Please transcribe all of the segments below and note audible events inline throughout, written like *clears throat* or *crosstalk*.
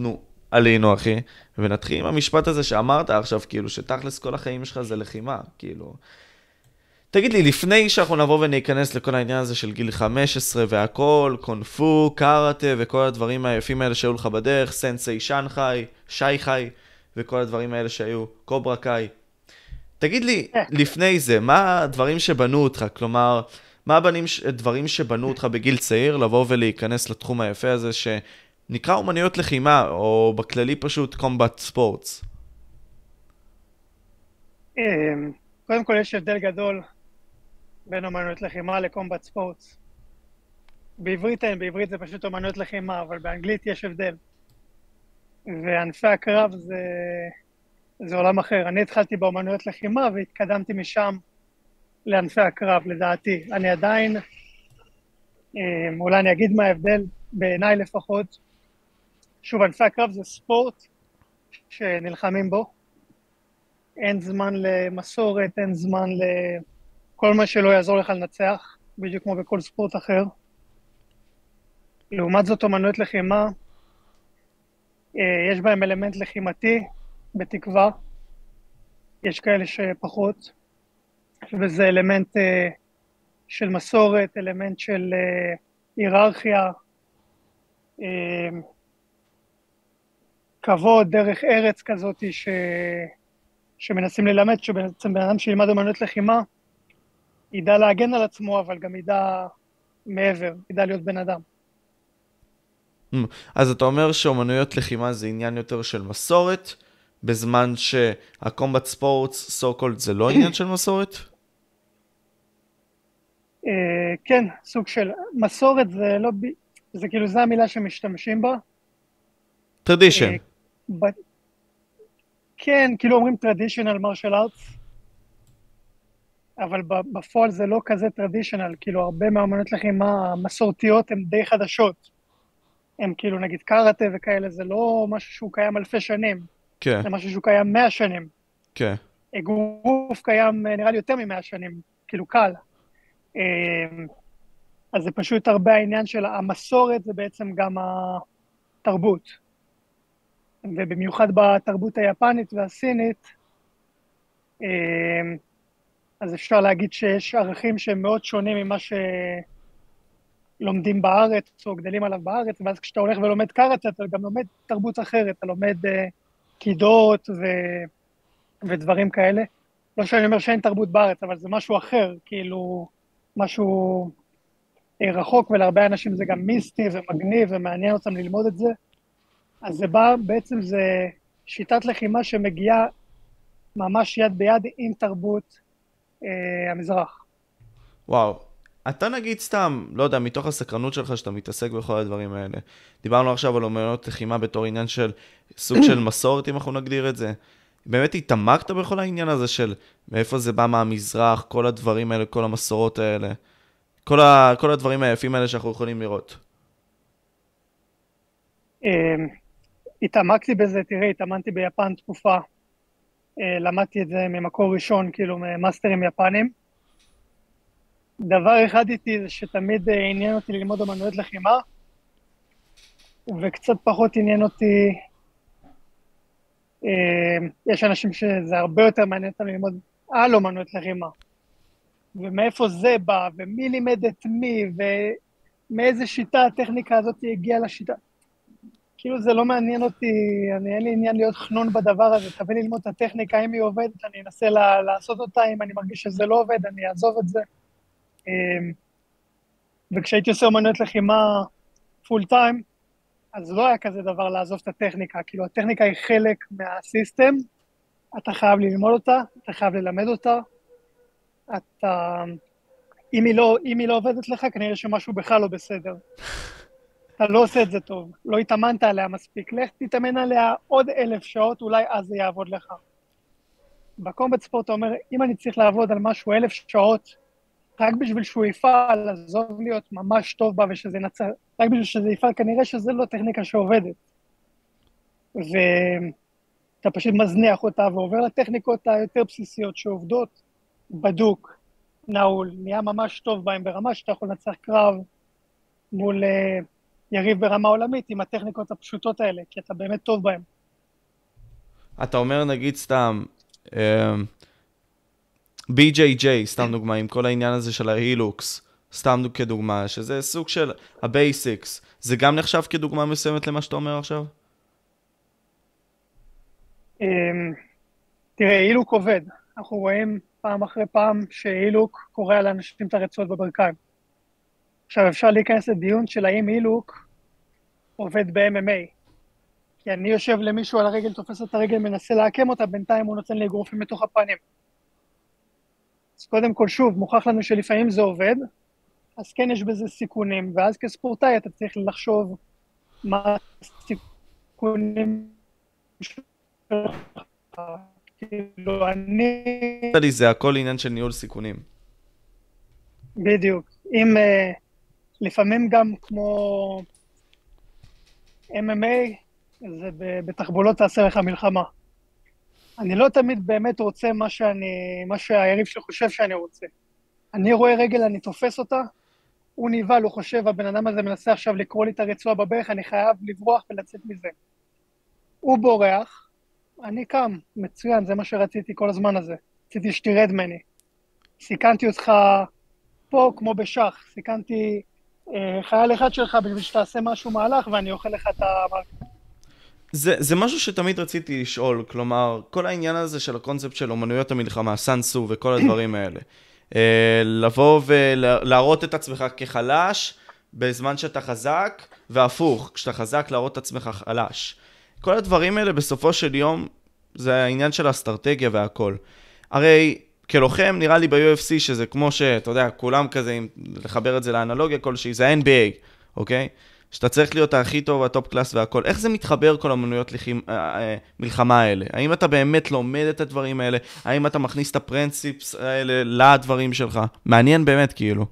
נו, עלינו, אחי, ונתחיל עם המשפט הזה שאמרת עכשיו, כאילו, שתכלס כל החיים שלך זה לחימה, כאילו. תגיד לי, לפני שאנחנו נבוא וניכנס לכל העניין הזה של גיל 15 והכל, קונפו, קארטה וכל הדברים היפים האלה שהיו לך בדרך, סנסei שנחאי, שי חי וכל הדברים האלה שהיו, קוברה קאי. תגיד לי, לפני זה, מה הדברים שבנו אותך? כלומר, מה הדברים שבנו אותך בגיל צעיר לבוא ולהיכנס לתחום היפה הזה שנקרא אומנויות לחימה, או בכללי פשוט קומבט ספורטס? קודם כל יש הבדל גדול בין אומנויות לחימה לקומבט ספורטס. בעברית אין, בעברית זה פשוט אומנויות לחימה, אבל באנגלית יש הבדל. וענפי הקרב זה, זה עולם אחר. אני התחלתי באומנויות לחימה והתקדמתי משם לענפי הקרב, לדעתי. אני עדיין, אה, אולי אני אגיד מה ההבדל, בעיניי לפחות. שוב, ענפי הקרב זה ספורט שנלחמים בו. אין זמן למסורת, אין זמן לכל מה שלא יעזור לך לנצח, בדיוק כמו בכל ספורט אחר. לעומת זאת, אומנויות לחימה, אה, יש בהם אלמנט לחימתי, בתקווה. יש כאלה שפחות. וזה אלמנט אה, של מסורת, אלמנט של אה, היררכיה, כבוד, דרך ארץ כזאת ש... שמנסים ללמד, שבעצם בן אדם שילמד אמנות לחימה, ידע להגן על עצמו, אבל גם ידע מעבר, ידע להיות בן אדם. אז אתה אומר שאומנויות לחימה זה עניין יותר של מסורת, בזמן שה combat sports, so called, זה לא עניין של מסורת? אה, כן, סוג של מסורת זה לא, זה כאילו, זה המילה שמשתמשים בה. tradition. אה, כן, כאילו אומרים traditional martial arts, אבל בפועל זה לא כזה traditional, כאילו הרבה מהאמנות לחימה המסורתיות הן די חדשות. הם כאילו נגיד קארטה וכאלה, זה לא משהו שהוא קיים אלפי שנים. כן. זה משהו שהוא קיים מאה שנים. כן. אגרוף קיים נראה לי יותר ממאה שנים, כאילו קל. אמ, אז זה פשוט הרבה העניין של המסורת, זה בעצם גם התרבות. ובמיוחד בתרבות היפנית והסינית, אמ, אז אפשר להגיד שיש ערכים שהם מאוד שונים ממה שלומדים בארץ או גדלים עליו בארץ, ואז כשאתה הולך ולומד קארט, אתה גם לומד תרבות אחרת, אתה לומד uh, קידות ו... ודברים כאלה. לא שאני אומר שאין תרבות בארץ, אבל זה משהו אחר, כאילו, משהו אה, רחוק, ולהרבה אנשים זה גם מיסטי ומגניב ומעניין אותם ללמוד את זה. אז זה בא, בעצם זה שיטת לחימה שמגיעה ממש יד ביד עם תרבות אה, המזרח. וואו. אתה נגיד סתם, לא יודע, מתוך הסקרנות שלך שאתה מתעסק בכל הדברים האלה. דיברנו עכשיו על אומנות לחימה בתור עניין של סוג של מסורת, אם אנחנו נגדיר את זה. באמת התעמקת בכל העניין הזה של מאיפה זה בא מהמזרח, כל הדברים האלה, כל המסורות האלה, כל, ה, כל הדברים היפים האלה שאנחנו יכולים לראות. התעמקתי בזה, תראה, התאמנתי ביפן תקופה, אה, למדתי את זה ממקור ראשון, כאילו ממאסטרים יפנים. דבר אחד איתי זה שתמיד אה, עניין אותי ללמוד אמנויות לחימה, וקצת פחות עניין אותי אה, יש אנשים שזה הרבה יותר מעניין אותם ללמוד על אומנות לחימה. ומאיפה זה בא, ומי לימד את מי, ומאיזה שיטה הטכניקה הזאת הגיעה לשיטה. כאילו זה לא מעניין אותי, אני אין לי עניין להיות חנון בדבר הזה, תביא לי ללמוד את הטכניקה, אם היא עובדת, אני אנסה לה, לעשות אותה, אם אני מרגיש שזה לא עובד, אני אעזוב את זה. אה, וכשהייתי עושה אומנות לחימה פול טיים, אז לא היה כזה דבר לעזוב את הטכניקה, כאילו הטכניקה היא חלק מהסיסטם, אתה חייב ללמוד אותה, אתה חייב ללמד אותה, אתה... אם היא לא, אם היא לא עובדת לך, כנראה שמשהו בכלל לא בסדר. אתה לא עושה את זה טוב, לא התאמנת עליה מספיק, לך תתאמן עליה עוד אלף שעות, אולי אז זה יעבוד לך. בקומבט ספורט אתה אומר, אם אני צריך לעבוד על משהו אלף שעות, רק בשביל שהוא יפעל, עזוב להיות ממש טוב בה ושזה ינצח, רק בשביל שזה יפעל, כנראה שזה לא טכניקה שעובדת. ואתה פשוט מזניח אותה ועובר לטכניקות היותר בסיסיות שעובדות בדוק, נעול, נהיה ממש טוב בהן ברמה שאתה יכול לנצח קרב מול אה, יריב ברמה עולמית עם הטכניקות הפשוטות האלה, כי אתה באמת טוב בהן. אתה אומר נגיד סתם, אמ, BJJ, סתם דוגמה, עם כל העניין הזה של ה heel hooks, סתם כדוגמה, שזה סוג של ה basics, זה גם נחשב כדוגמה מסוימת למה שאתה אומר עכשיו? אמ, תראה, heel hook עובד. אנחנו רואים פעם אחרי פעם ש heel hook קורע לאנשים את הרצועות בברכיים. עכשיו, אפשר להיכנס לדיון של האם הילוק עובד ב-MMA. כי אני יושב למישהו על הרגל, תופס את הרגל, מנסה לעקם אותה, בינתיים הוא נותן לי אגרופים לתוך הפנים. אז קודם כל, שוב, מוכח לנו שלפעמים זה עובד, אז כן יש בזה סיכונים, ואז כספורטאי אתה צריך לחשוב מה הסיכונים שלך. כאילו, אני... זה הכל עניין של ניהול סיכונים. בדיוק. אם uh, לפעמים גם כמו MMA, זה בתחבולות תעשה לך מלחמה. אני לא תמיד באמת רוצה מה, שאני, מה שהיריב שלי חושב שאני רוצה. אני רואה רגל, אני תופס אותה, הוא נבהל, הוא חושב, הבן אדם הזה מנסה עכשיו לקרוא לי את הרצועה בברך, אני חייב לברוח ולצאת מזה. הוא בורח, אני קם, מצוין, זה מה שרציתי כל הזמן הזה. רציתי שתרד ממני. סיכנתי אותך פה כמו בשח, סיכנתי חייל אחד שלך בשביל שתעשה משהו מהלך ואני אוכל לך את המהלך. זה, זה משהו שתמיד רציתי לשאול, כלומר, כל העניין הזה של הקונספט של אומנויות המלחמה, סאנסו וכל הדברים האלה. אה, לבוא ולהראות את עצמך כחלש בזמן שאתה חזק, והפוך, כשאתה חזק להראות את עצמך חלש. כל הדברים האלה בסופו של יום זה העניין של האסטרטגיה והכל. הרי כלוחם נראה לי ב-UFC שזה כמו שאתה יודע, כולם כזה, אם לחבר את זה לאנלוגיה כלשהי, זה ה-NBA, אוקיי? שאתה צריך להיות הכי טוב, ה top class והכל. איך זה מתחבר כל אומנויות לחימ... אה, אה, מלחמה האלה? האם אתה באמת לומד את הדברים האלה? האם אתה מכניס את ה principles האלה לדברים שלך? מעניין באמת, כאילו.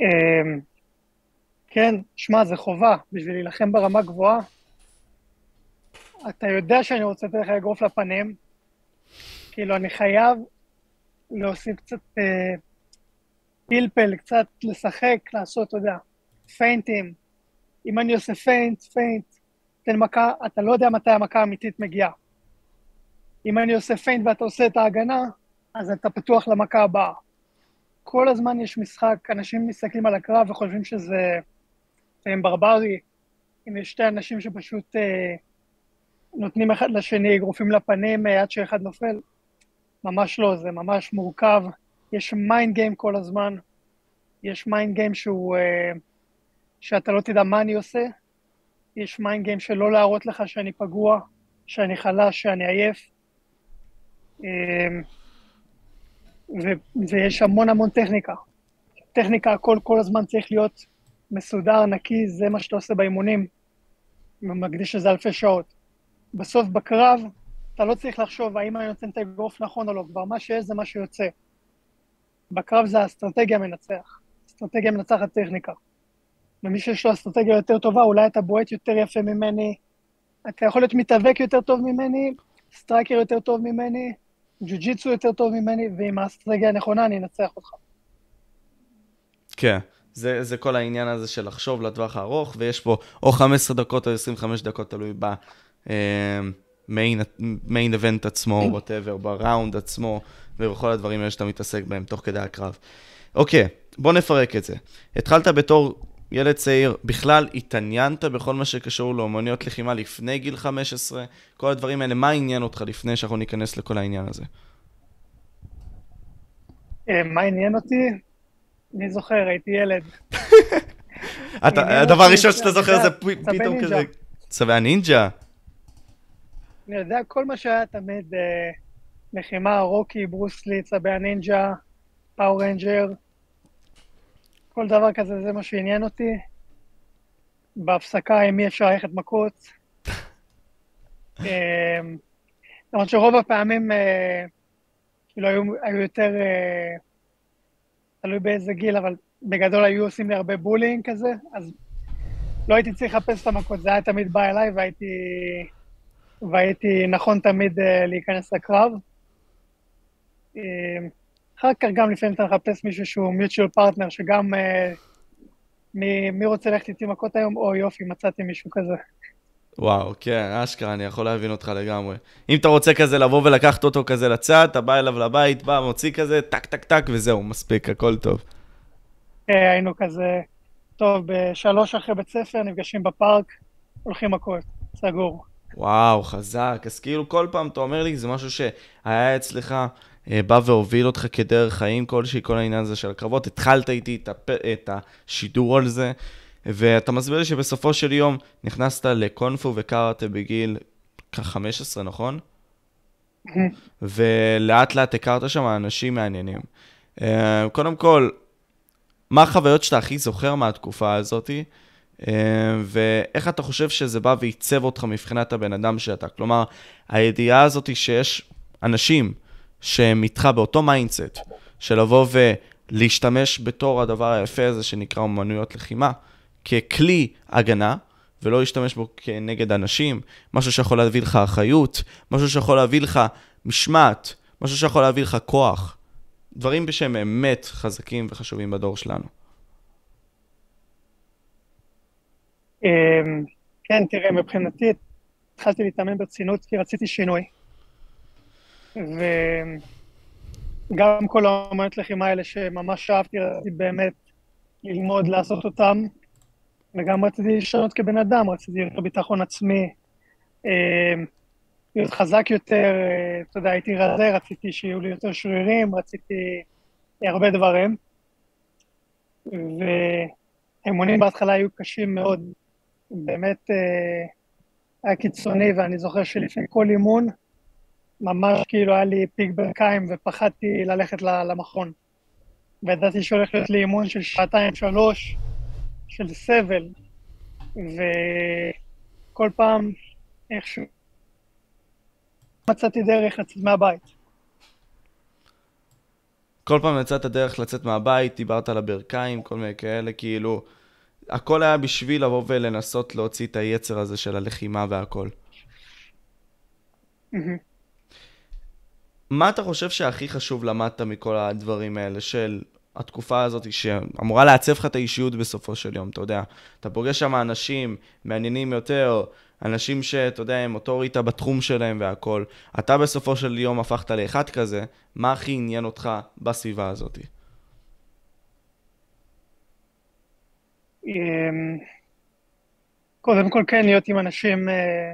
אמ, כן, שמע, זה חובה. בשביל להילחם ברמה גבוהה, אתה יודע שאני רוצה לתת לך אגרוף לפנים, כאילו, אני חייב להוסיף קצת... אה, פלפל, קצת לשחק, לעשות, אתה יודע, feint ים. אם אני עושה feint, feint, תן מכה, אתה לא יודע מתי המכה האמיתית מגיעה. אם אני עושה feint ואתה עושה את ההגנה, אז אתה פתוח למכה הבאה. כל הזמן יש משחק, אנשים מסתכלים על הקרב וחושבים שזה ברברי, אם יש שתי אנשים שפשוט אה, נותנים אחד לשני אגרופים לפנים אה, עד שאחד נופל, ממש לא, זה ממש מורכב. יש mind game כל הזמן, יש mind game שהוא, אה, שאתה לא תדע מה אני עושה, יש mind game של לא להראות לך שאני פגוע, שאני חלש, שאני עייף, um, ו- ויש המון המון טכניקה. טכניקה, הכל כל הזמן צריך להיות מסודר, נקי, זה מה שאתה עושה באימונים, ומקדיש לזה אלפי שעות. בסוף בקרב, אתה לא צריך לחשוב האם אני נותן את האגרוף נכון או לא, כבר מה שיש זה מה שיוצא. בקרב זה האסטרטגיה מנצח. אסטרטגיה מנצחת טכניקה. ומי שיש לו אסטרטגיה יותר טובה, אולי אתה בועט יותר יפה ממני, אתה יכול להיות מתאבק יותר טוב ממני, striker יותר טוב ממני, ג'יו-ג'יטסו יותר טוב ממני, ועם האסטרטגיה הנכונה אני אנצח אותך. כן, זה, זה כל העניין הזה של לחשוב לטווח הארוך, ויש פה או 15 דקות או 25 דקות, תלוי ב main event עצמו, whatever, ב round עצמו. ובכל הדברים האלה שאתה מתעסק בהם תוך כדי הקרב. אוקיי, בוא נפרק את זה. התחלת בתור ילד צעיר, בכלל התעניינת בכל מה שקשור לאומניות לחימה לפני גיל 15? כל הדברים האלה, מה עניין אותך לפני שאנחנו ניכנס לכל העניין הזה? אה, מה עניין אותי? אני זוכר, הייתי ילד. *laughs* הדבר הראשון שאתה זוכר זה פתאום כזה... צווי הנינג'ה. אני יודע, כל מה שהיה תמיד אה, לחימה, רוקי, ברוסלי, צבי הנינג'ה, Power Ranger, כל דבר כזה, זה מה שעניין אותי. בהפסקה, עם מי אפשר ללכת מכות. *laughs* אמ, למרות שרוב הפעמים, אה, כאילו, היו, היו יותר, אה, תלוי באיזה גיל, אבל בגדול היו עושים לי הרבה bullying כזה, אז לא הייתי צריך לחפש את המכות, זה היה תמיד בא אליי והייתי, והייתי נכון תמיד אה, להיכנס לקרב. אמ, אחר כך גם לפעמים אתה מחפש מישהו שהוא mutual partner, שגם uh, מי, מי רוצה ללכת איתי מכות היום? או יופי, מצאתי מישהו כזה. וואו, כן, אשכרה, אני יכול להבין אותך לגמרי. אם אתה רוצה כזה לבוא ולקחת אותו כזה לצד, אתה בא אליו לבית, בא, מוציא כזה, טק, טק, טק, וזהו, מספיק, הכל טוב. אה, היינו כזה, טוב, בשלוש אחרי בית ספר, נפגשים בפארק, הולכים מכות, סגור. וואו, חזק. אז כאילו כל פעם אתה אומר לי, זה משהו שהיה אצלך, אה, בא והוביל אותך כדרך חיים כלשהי, כל העניין הזה של הקרבות. התחלת איתי את, הפ... את השידור על זה, ואתה מסביר לי שבסופו של יום נכנסת לקונפו וקראטה בגיל כ-15, נכון? *laughs* ולאט לאט הכרת שם אנשים מעניינים. אה, קודם כל, מה החוויות שאתה הכי זוכר מהתקופה הזאתי? אה, ואיך אתה חושב שזה בא ועיצב אותך מבחינת הבן אדם שאתה? כלומר, הידיעה הזאת שיש אנשים שהם איתך באותו mindset, של לבוא ולהשתמש בתור הדבר היפה הזה שנקרא אומנויות לחימה, ככלי הגנה, ולא להשתמש בו כנגד אנשים, משהו שיכול להביא לך אחריות, משהו שיכול להביא לך משמעת, משהו שיכול להביא לך כוח. דברים שהם באמת חזקים וחשובים בדור שלנו. כן, תראה, מבחינתי התחלתי להתאמן ברצינות כי רציתי שינוי. וגם כל האמנות לחימה האלה שממש אהבתי, רציתי באמת ללמוד לעשות אותם, וגם רציתי לשנות כבן אדם, רציתי יותר ביטחון עצמי, אמ, להיות חזק יותר, אה, אתה יודע, הייתי רזה, רציתי שיהיו לי יותר שרירים, רציתי הרבה דברים. והאימונים בהתחלה היו קשים מאוד, באמת אה, היה קיצוני, ואני זוכר שלפני כל אימון, ממש כאילו היה לי פיק ברכיים ופחדתי ללכת למכון. וידעתי שהולך להיות לי אימון של שעתיים, שלוש, של סבל, וכל פעם איכשהו מצאתי דרך לצאת מהבית. כל פעם יצאת דרך לצאת מהבית, דיברת על הברכיים, כל מיני כאלה, כאילו... הכל היה בשביל לבוא ולנסות להוציא את היצר הזה של הלחימה והכל. מה אתה חושב שהכי חשוב למדת מכל הדברים האלה של התקופה הזאת שאמורה לעצב לך את האישיות בסופו של יום, אתה יודע. אתה פוגש שם אנשים מעניינים יותר, אנשים שאתה יודע, הם אוטוריטה בתחום שלהם והכל. אתה בסופו של יום הפכת לאחד כזה, מה הכי עניין אותך בסביבה הזאת? קודם כל כן, להיות עם אנשים אה,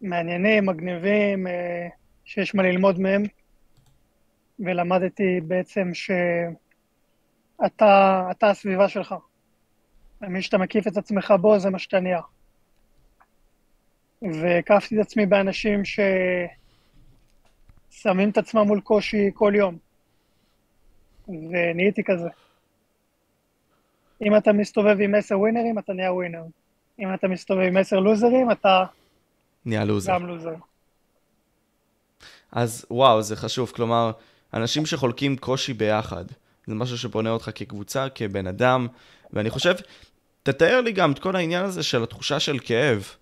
מעניינים, מגניבים, אה, שיש מה ללמוד מהם, ולמדתי בעצם שאתה אתה הסביבה שלך. ומי שאתה מקיף את עצמך בו, זה מה שאתה נהיה. והקפתי את עצמי באנשים ששמים את עצמם מול קושי כל יום. ונהייתי כזה. אם אתה מסתובב עם עשר ווינרים, אתה נהיה ווינר. אם אתה מסתובב עם עשר לוזרים, אתה... נהיה לוזר. גם לוזר. אז וואו, זה חשוב. כלומר, אנשים שחולקים קושי ביחד, זה משהו שבונה אותך כקבוצה, כבן אדם, ואני חושב, תתאר לי גם את כל העניין הזה של התחושה של כאב.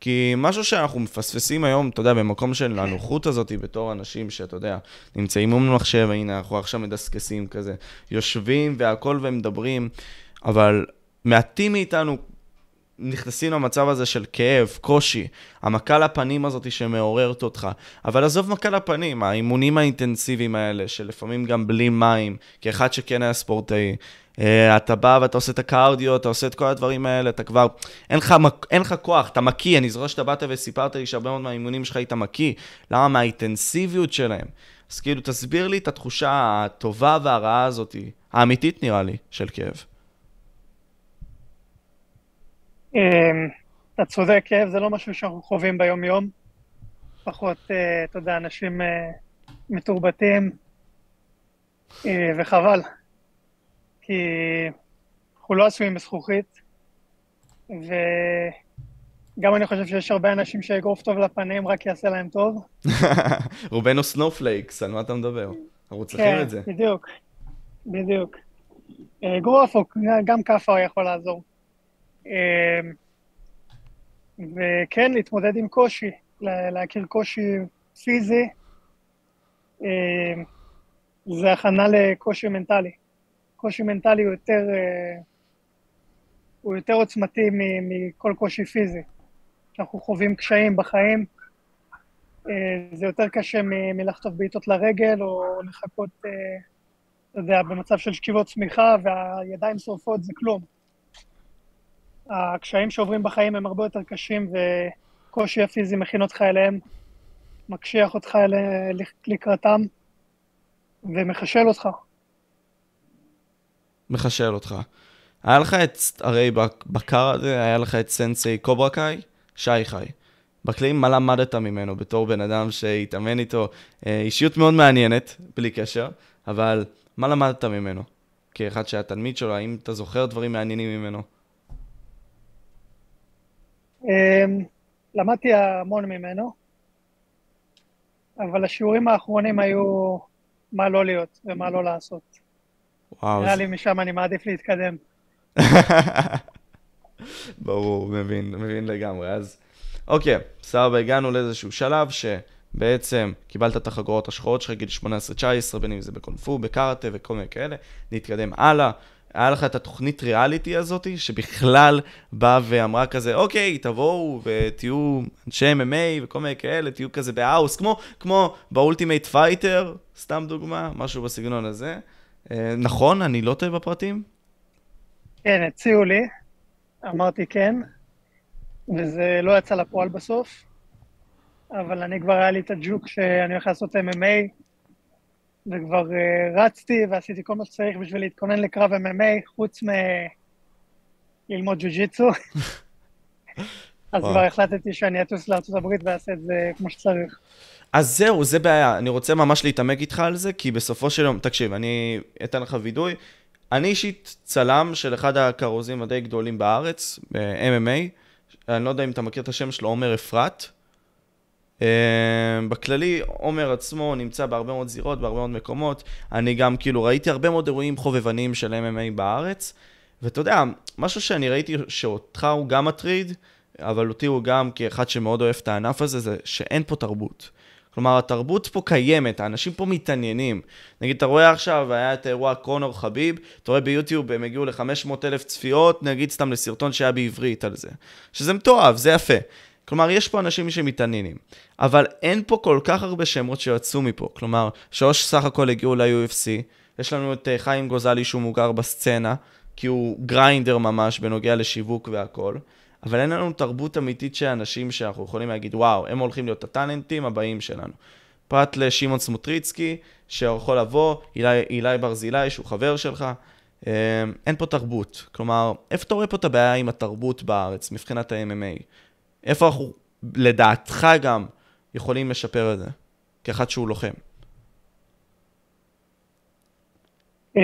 כי משהו שאנחנו מפספסים היום, אתה יודע, במקום של הנוחות הזאת בתור אנשים שאתה יודע, נמצאים מול מחשב, הנה, אנחנו עכשיו מדסקסים כזה, יושבים והכל ומדברים, אבל מעטים מאיתנו נכנסים למצב הזה של כאב, קושי, המכה לפנים הזאת שמעוררת אותך. אבל עזוב מכה לפנים, האימונים האינטנסיביים האלה, שלפעמים גם בלי מים, כאחד שכן היה ספורטאי. Uh, אתה בא ואתה עושה את הקרדיו, אתה עושה את כל הדברים האלה, אתה כבר, אין לך, אין לך כוח, אתה מקיא, אני זוכר שאתה באת וסיפרת לי שהרבה מאוד מהאימונים שלך היית מקיא. למה? מהאינטנסיביות שלהם. אז כאילו, תסביר לי את התחושה הטובה והרעה הזאת, האמיתית נראה לי, של כאב. אמ, אתה צודק, כאב זה לא משהו שאנחנו חווים ביום-יום. פחות, אה, אתה יודע, אנשים אה, מתורבתים, אה, וחבל. כי אנחנו לא עשויים מזכוכית, וגם אני חושב שיש הרבה אנשים שאגרוף טוב לפנים רק יעשה להם טוב. *laughs* רובנו snowflakes, על מה אתה מדבר? אנחנו צריכים כן, את זה. כן, בדיוק, בדיוק. אגרוף, גם כאפה יכול לעזור. אמ, וכן, להתמודד עם קושי, להכיר קושי פיזי, אמ, זה הכנה לקושי מנטלי. קושי מנטלי הוא יותר, אה, הוא יותר עוצמתי מכל קושי פיזי. כשאנחנו חווים קשיים בחיים, אה, זה יותר קשה מלחטוף בעיטות לרגל, או לחכות, אה, אתה יודע, במצב של שכיבות צמיחה והידיים שורפות, זה כלום. הקשיים שעוברים בחיים הם הרבה יותר קשים, וקושי הפיזי מכין אותך אליהם, מקשיח אותך לקראתם, ומחשל אותך. מחשל אותך. היה לך את, הרי בקר הזה, היה לך את סנסי קוברה קאי, שי חי. בכלים, מה למדת ממנו בתור בן אדם שהתאמן איתו? אה, אישיות מאוד מעניינת, בלי קשר, אבל מה למדת ממנו? כאחד שהיה תלמיד שלו, האם אתה זוכר דברים מעניינים ממנו? אמ, למדתי המון ממנו, אבל השיעורים האחרונים היו מה לא להיות ומה לא לעשות. וואו. נראה לי משם אני מעדיף להתקדם. *laughs* ברור, מבין, מבין לגמרי. אז אוקיי, סבבה, הגענו לאיזשהו שלב שבעצם קיבלת את החגורות השחורות שלך, גיל 18-19, בין אם זה בקונג פו, בקראטה וכל מיני כאלה, נתקדם הלאה. היה לך את התוכנית ריאליטי הזאת, שבכלל באה ואמרה כזה, אוקיי, תבואו ותהיו אנשי MMA וכל מיני כאלה, תהיו כזה ב house, כמו, כמו ב Ultimate Fighter, סתם דוגמה, משהו בסגנון הזה. אה, נכון? אני לא טועה בפרטים? כן, הציעו לי, אמרתי כן, וזה לא יצא לפועל בסוף, אבל אני כבר היה לי את הג'וק שאני הולך לעשות MMA, וכבר uh, רצתי ועשיתי כל מה שצריך בשביל להתכונן לקרב MMA, חוץ מללמוד ג'ו-ג'יצו. *laughs* אז כבר החלטתי שאני אטוס לארה"ב ואעשה את זה כמו שצריך. אז זהו, זה בעיה. אני רוצה ממש להתעמק איתך על זה, כי בסופו של יום, תקשיב, אני אתן לך וידוי. אני אישית צלם של אחד הכרוזים הדי גדולים בארץ, ב-MMA. אני לא יודע אם אתה מכיר את השם שלו, עומר אפרת. Uh, בכללי, עומר עצמו נמצא בהרבה מאוד זירות, בהרבה מאוד מקומות. אני גם כאילו ראיתי הרבה מאוד אירועים חובבניים של MMA בארץ, ואתה יודע, משהו שאני ראיתי שאותך הוא גם מטריד, אבל אותי הוא גם כאחד שמאוד אוהב את הענף הזה, זה שאין פה תרבות. כלומר, התרבות פה קיימת, האנשים פה מתעניינים. נגיד, אתה רואה עכשיו, היה את האירוע קרונור חביב, אתה רואה ביוטיוב, הם הגיעו ל-500 אלף צפיות, נגיד סתם לסרטון שהיה בעברית על זה. שזה מתועב, זה יפה. כלומר, יש פה אנשים שמתעניינים. אבל אין פה כל כך הרבה שמות שיצאו מפה. כלומר, שאוש סך הכל הגיעו ל-UFC, יש לנו את אה, חיים גוזלי שהוא מוגר בסצנה, כי הוא גריינדר ממש בנוגע לשיווק והכל. אבל אין לנו תרבות אמיתית של אנשים שאנחנו יכולים להגיד, וואו, הם הולכים להיות הטאלנטים הבאים שלנו. פרט לשמעון סמוטריצקי, שיכול לבוא, אילי, אילי ברזילי, שהוא חבר שלך. אה, אין פה תרבות. כלומר, איפה אתה רואה פה את הבעיה עם התרבות בארץ, מבחינת ה-MMA? איפה אנחנו, לדעתך גם, יכולים לשפר את זה, כאחד שהוא לוחם? אמ,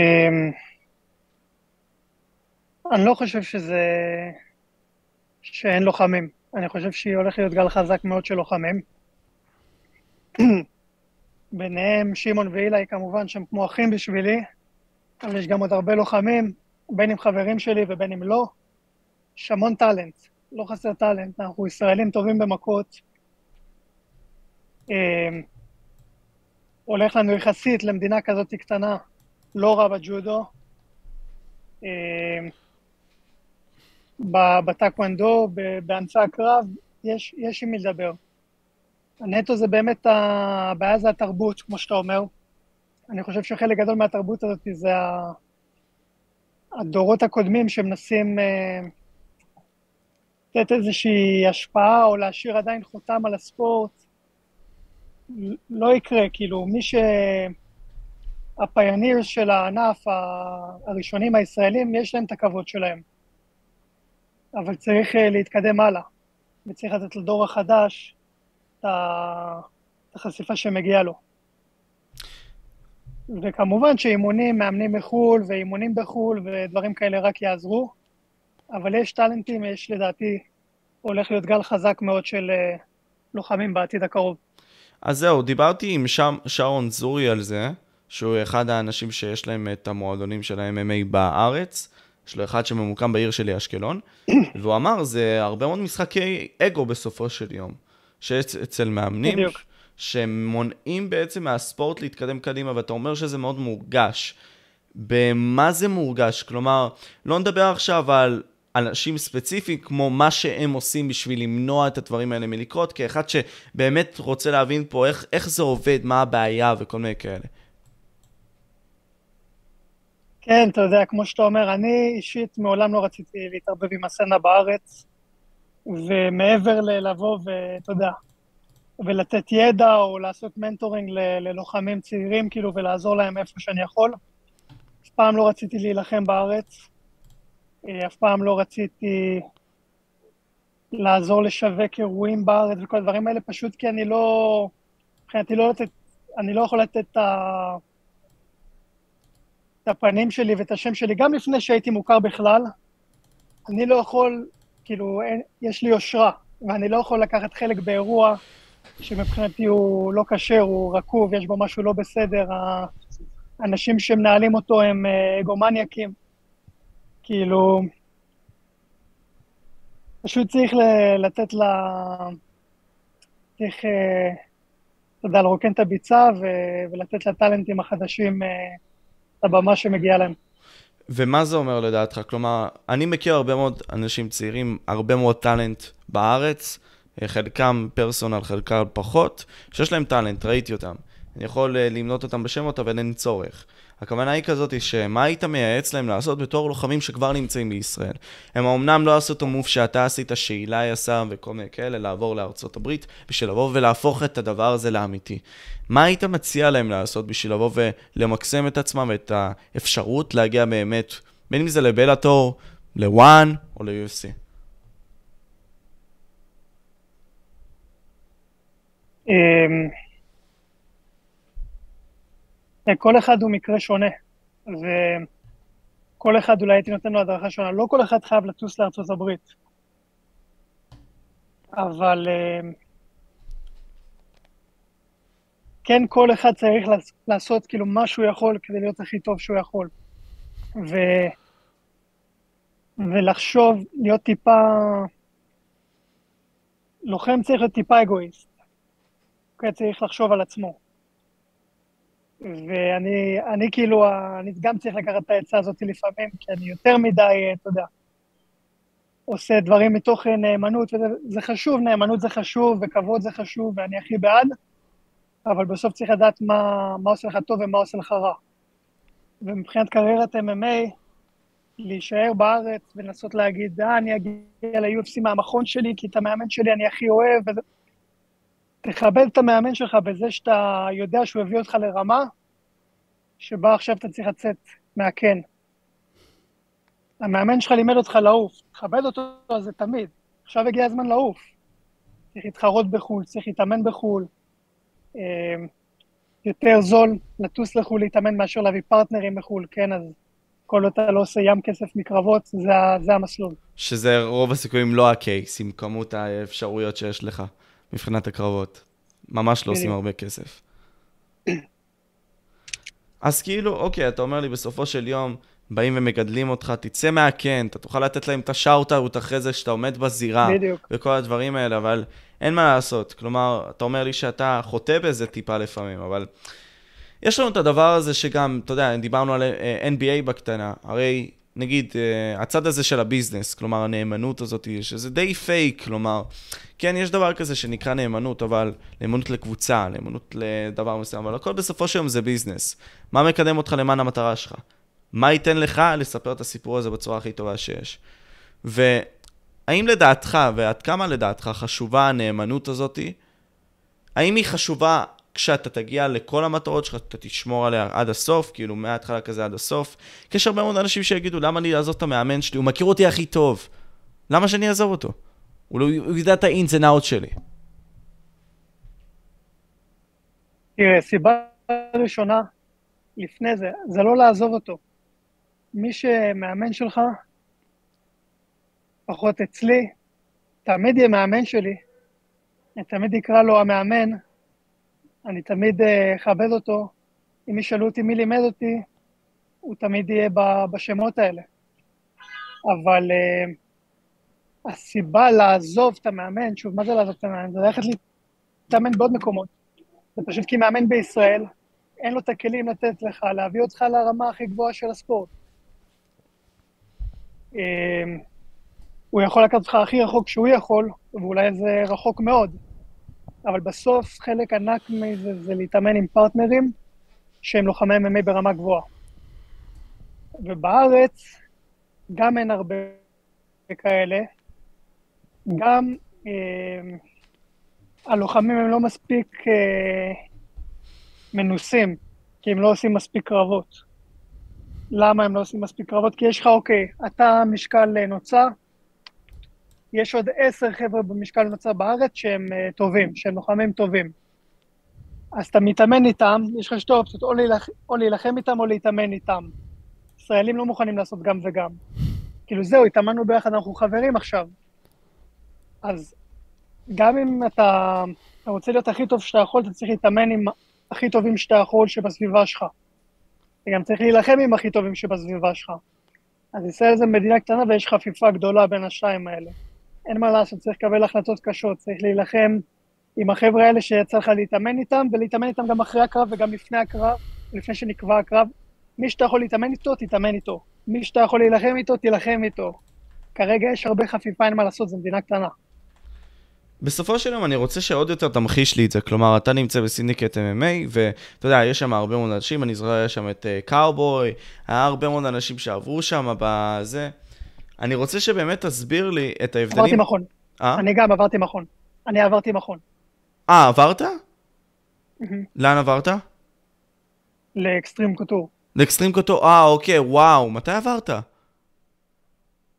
אני לא חושב שזה... שאין לוחמים. אני חושב שהיא הולכת להיות גל חזק מאוד של לוחמים. *clears throat* ביניהם שמעון ואילי כמובן שהם כמו אחים בשבילי, אבל יש גם עוד הרבה לוחמים, בין אם חברים שלי ובין אם לא. יש המון טאלנט, לא חסר טאלנט, אנחנו ישראלים טובים במכות. אה, הולך לנו יחסית למדינה כזאת קטנה, לא רע בג'ודו. אה, בטקוונדו, באמצע הקרב, יש, יש עם מי לדבר. הנטו זה באמת, הבעיה זה התרבות, כמו שאתה אומר. אני חושב שחלק גדול מהתרבות הזאת זה הדורות הקודמים שמנסים אה, לתת איזושהי השפעה או להשאיר עדיין חותם על הספורט. לא יקרה, כאילו, מי ש... הפיונירס של הענף, הראשונים הישראלים, יש להם את הכבוד שלהם. אבל צריך אה, להתקדם הלאה, וצריך לתת לדור החדש את החשיפה שמגיעה לו. וכמובן שאימונים, מאמנים מחו"ל ואימונים בחו"ל ודברים כאלה רק יעזרו, אבל יש טאלנטים, יש לדעתי, הולך להיות גל חזק מאוד של אה, לוחמים בעתיד הקרוב. אז זהו, דיברתי עם שם, שרון זורי על זה, שהוא אחד האנשים שיש להם את המועדונים של ה-MMA בארץ. יש לו אחד שממוקם בעיר שלי, אשקלון, *coughs* והוא אמר, זה הרבה מאוד משחקי אגו בסופו של יום, שיש אצל מאמנים, בדיוק. שמונעים בעצם מהספורט להתקדם קדימה, ואתה אומר שזה מאוד מורגש. במה זה מורגש? כלומר, לא נדבר עכשיו על אנשים ספציפיים, כמו מה שהם עושים בשביל למנוע את הדברים האלה מלקרות, כאחד שבאמת רוצה להבין פה איך, איך זה עובד, מה הבעיה וכל מיני כאלה. כן, אתה יודע, כמו שאתה אומר, אני אישית מעולם לא רציתי להתערבב עם הסצנה בארץ, ומעבר ללבוא ואתה יודע, ולתת ידע או לעשות מנטורינג ללוחמים צעירים, כאילו, ולעזור להם איפה שאני יכול, אף פעם לא רציתי להילחם בארץ, אף פעם לא רציתי לעזור לשווק אירועים בארץ וכל הדברים האלה, פשוט כי אני לא, מבחינתי לא לתת, אני לא יכול לתת. את הפנים שלי ואת השם שלי, גם לפני שהייתי מוכר בכלל, אני לא יכול, כאילו, אין, יש לי יושרה, ואני לא יכול לקחת חלק באירוע שמבחינתי הוא לא כשר, הוא רקוב, יש בו משהו לא בסדר, האנשים שמנהלים אותו הם אה, אגומניאקים. כאילו, פשוט צריך לתת לה... צריך, אה, אתה יודע, לרוקן את הביצה ולתת לטאלנטים החדשים אה, את הבמה שמגיעה להם. ומה זה אומר לדעתך? כלומר, אני מכיר הרבה מאוד אנשים צעירים, הרבה מאוד טאלנט בארץ, חלקם פרסונל, חלקם פחות, שיש להם טאלנט, ראיתי אותם. אני יכול אה, למנות אותם בשמות, אבל אין צורך. הכוונה היא כזאת, שמה היית מייעץ להם לעשות בתור לוחמים שכבר נמצאים בישראל? הם אמנם לא עשו את המוב שאתה עשית, שאילי עשה וכל מיני כאלה, לעבור לארצות הברית, בשביל לבוא ולהפוך את הדבר הזה לאמיתי. מה היית מציע להם לעשות בשביל לבוא ולמקסם את עצמם ואת האפשרות להגיע באמת, בין אם זה לבלאטור, לוואן או ל-UFC? אמ, כל אחד הוא מקרה שונה, וכל אחד אולי הייתי נותן לו הדרכה שונה. לא כל אחד חייב לטוס לארצות הברית, אבל אמ, כן כל אחד צריך לעשות כאילו מה שהוא יכול כדי להיות הכי טוב שהוא יכול. ו... ולחשוב, להיות טיפה... לוחם צריך להיות טיפה אגואיסט. אוקיי, צריך לחשוב על עצמו. ואני אני כאילו, אני גם צריך לקחת את העצה הזאת לפעמים, כי אני יותר מדי, אתה יודע, עושה דברים מתוך נאמנות, וזה חשוב, נאמנות זה חשוב, וכבוד זה חשוב, ואני הכי בעד, אבל בסוף צריך לדעת מה, מה עושה לך טוב ומה עושה לך רע. ומבחינת קריירת MMA, להישאר בארץ ולנסות להגיד, אה, אני אגיע ל-UFC מהמכון שלי, כי את המאמן שלי אני הכי אוהב, וזה... תכבד את המאמן שלך בזה שאתה יודע שהוא הביא אותך לרמה שבה עכשיו אתה צריך לצאת מהקן. המאמן שלך לימד אותך לעוף, תכבד אותו על זה תמיד. עכשיו הגיע הזמן לעוף. צריך להתחרות בחו"ל, צריך להתאמן בחו"ל. אמ, יותר זול לטוס לחו"ל להתאמן מאשר להביא פרטנרים מחו"ל, כן, אז כל עוד אתה לא עושה ים כסף מקרבות, זה, זה המסלול. שזה רוב הסיכויים לא הקייס עם כמות האפשרויות שיש לך. מבחינת הקרבות. ממש לא עושים הרבה כסף. אז כאילו, אוקיי, אתה אומר לי, בסופו של יום, באים ומגדלים אותך, תצא מהקן, אתה תוכל לתת להם את ה shout-out אחרי זה שאתה עומד בזירה. בדיוק. וכל הדברים האלה, אבל אין מה לעשות. כלומר, אתה אומר לי שאתה חוטא בזה טיפה לפעמים, אבל יש לנו את הדבר הזה שגם, אתה יודע, דיברנו על אה, NBA בקטנה, הרי נגיד, uh, הצד הזה של ה business, כלומר הנאמנות הזאת, שזה די פייק, כלומר, כן, יש דבר כזה שנקרא נאמנות, אבל נאמנות לקבוצה, נאמנות לדבר מסוים, אבל הכל בסופו של יום זה ביזנס. מה מקדם אותך למען המטרה שלך? מה ייתן לך לספר את הסיפור הזה בצורה הכי טובה שיש? והאם לדעתך, ועד כמה לדעתך חשובה הנאמנות הזאתי? האם היא חשובה כשאתה תגיע לכל המטרות שלך, אתה תשמור עליה עד הסוף, כאילו מההתחלה כזה עד הסוף. כי יש הרבה מאוד אנשים שיגידו, למה אני אעזוב את המאמן שלי? הוא מכיר אותי הכי טוב. למה שאני אעזוב אותו? הוא, לא, יודע את ה-ins and out שלי. תראה, סיבה ראשונה לפני זה, זה לא לעזוב אותו. מי שמאמן שלך, לפחות אצלי, תמיד יהיה מאמן שלי, אני תמיד אקרא לו המאמן, אני תמיד אה, אכבד אותו. אם ישאלו אותי מי לימד אותי, הוא תמיד יהיה בשמות האלה. אבל uh, הסיבה לעזוב את המאמן, שוב, מה זה לעזוב את המאמן? זה ללכת להתאמן בעוד מקומות. זה פשוט כי מאמן בישראל, אין לו את הכלים לתת לך, להביא אותך לרמה הכי גבוהה של הספורט. Uh, הוא יכול לקחת אותך הכי רחוק שהוא יכול, ואולי זה רחוק מאוד. אבל בסוף חלק ענק מזה זה להתאמן עם פרטנרים שהם לוחמי MMA ברמה גבוהה. ובארץ גם אין הרבה כאלה, גם אה, הלוחמים הם לא מספיק אה, מנוסים, כי הם לא עושים מספיק קרבות. למה הם לא עושים מספיק קרבות? כי יש לך, אוקיי, אתה משקל אה, נוצר, יש עוד עשר חבר'ה במשקל נוצר בארץ שהם uh, טובים, שהם לוחמים טובים. אז אתה מתאמן איתם, יש לך שתי אופציות, או, להילח, או להילחם איתם או להתאמן איתם. ישראלים לא מוכנים לעשות גם וגם. כאילו זהו, התאמנו ביחד, אנחנו חברים עכשיו. אז גם אם אתה, אתה רוצה להיות הכי טוב שאתה יכול, אתה צריך להתאמן עם הכי טובים שאתה יכול שבסביבה שלך. אתה גם צריך להילחם עם הכי טובים שבסביבה שלך. אז ישראל זה מדינה קטנה ויש חפיפה גדולה בין השתיים האלה. אין מה לעשות, צריך לקבל החלטות קשות, צריך להילחם עם החבר'ה האלה שיצא לך להתאמן איתם, ולהתאמן איתם גם אחרי הקרב וגם לפני הקרב, לפני שנקבע הקרב. מי שאתה יכול להתאמן איתו, תתאמן איתו. מי שאתה יכול להילחם איתו, תילחם איתו. כרגע יש הרבה חפיפה, אין מה לעשות, זו מדינה קטנה. בסופו של יום אני רוצה שעוד יותר תמחיש לי את זה, כלומר, אתה נמצא בסינדיקט MMA, ואתה יודע, יש שם הרבה מאוד אנשים, אני זוכר, יש שם את קאובוי, uh, היה הרבה מאוד אנשים שעברו שם בזה. אני רוצה שבאמת תסביר לי את ההבדלים. עברתי מכון. אה? אני גם עברתי מכון. אני עברתי מכון. אה, עברת? לאן עברת? ל Xtreme Couture. ל Xtreme Couture, אה, אוקיי, וואו, מתי עברת?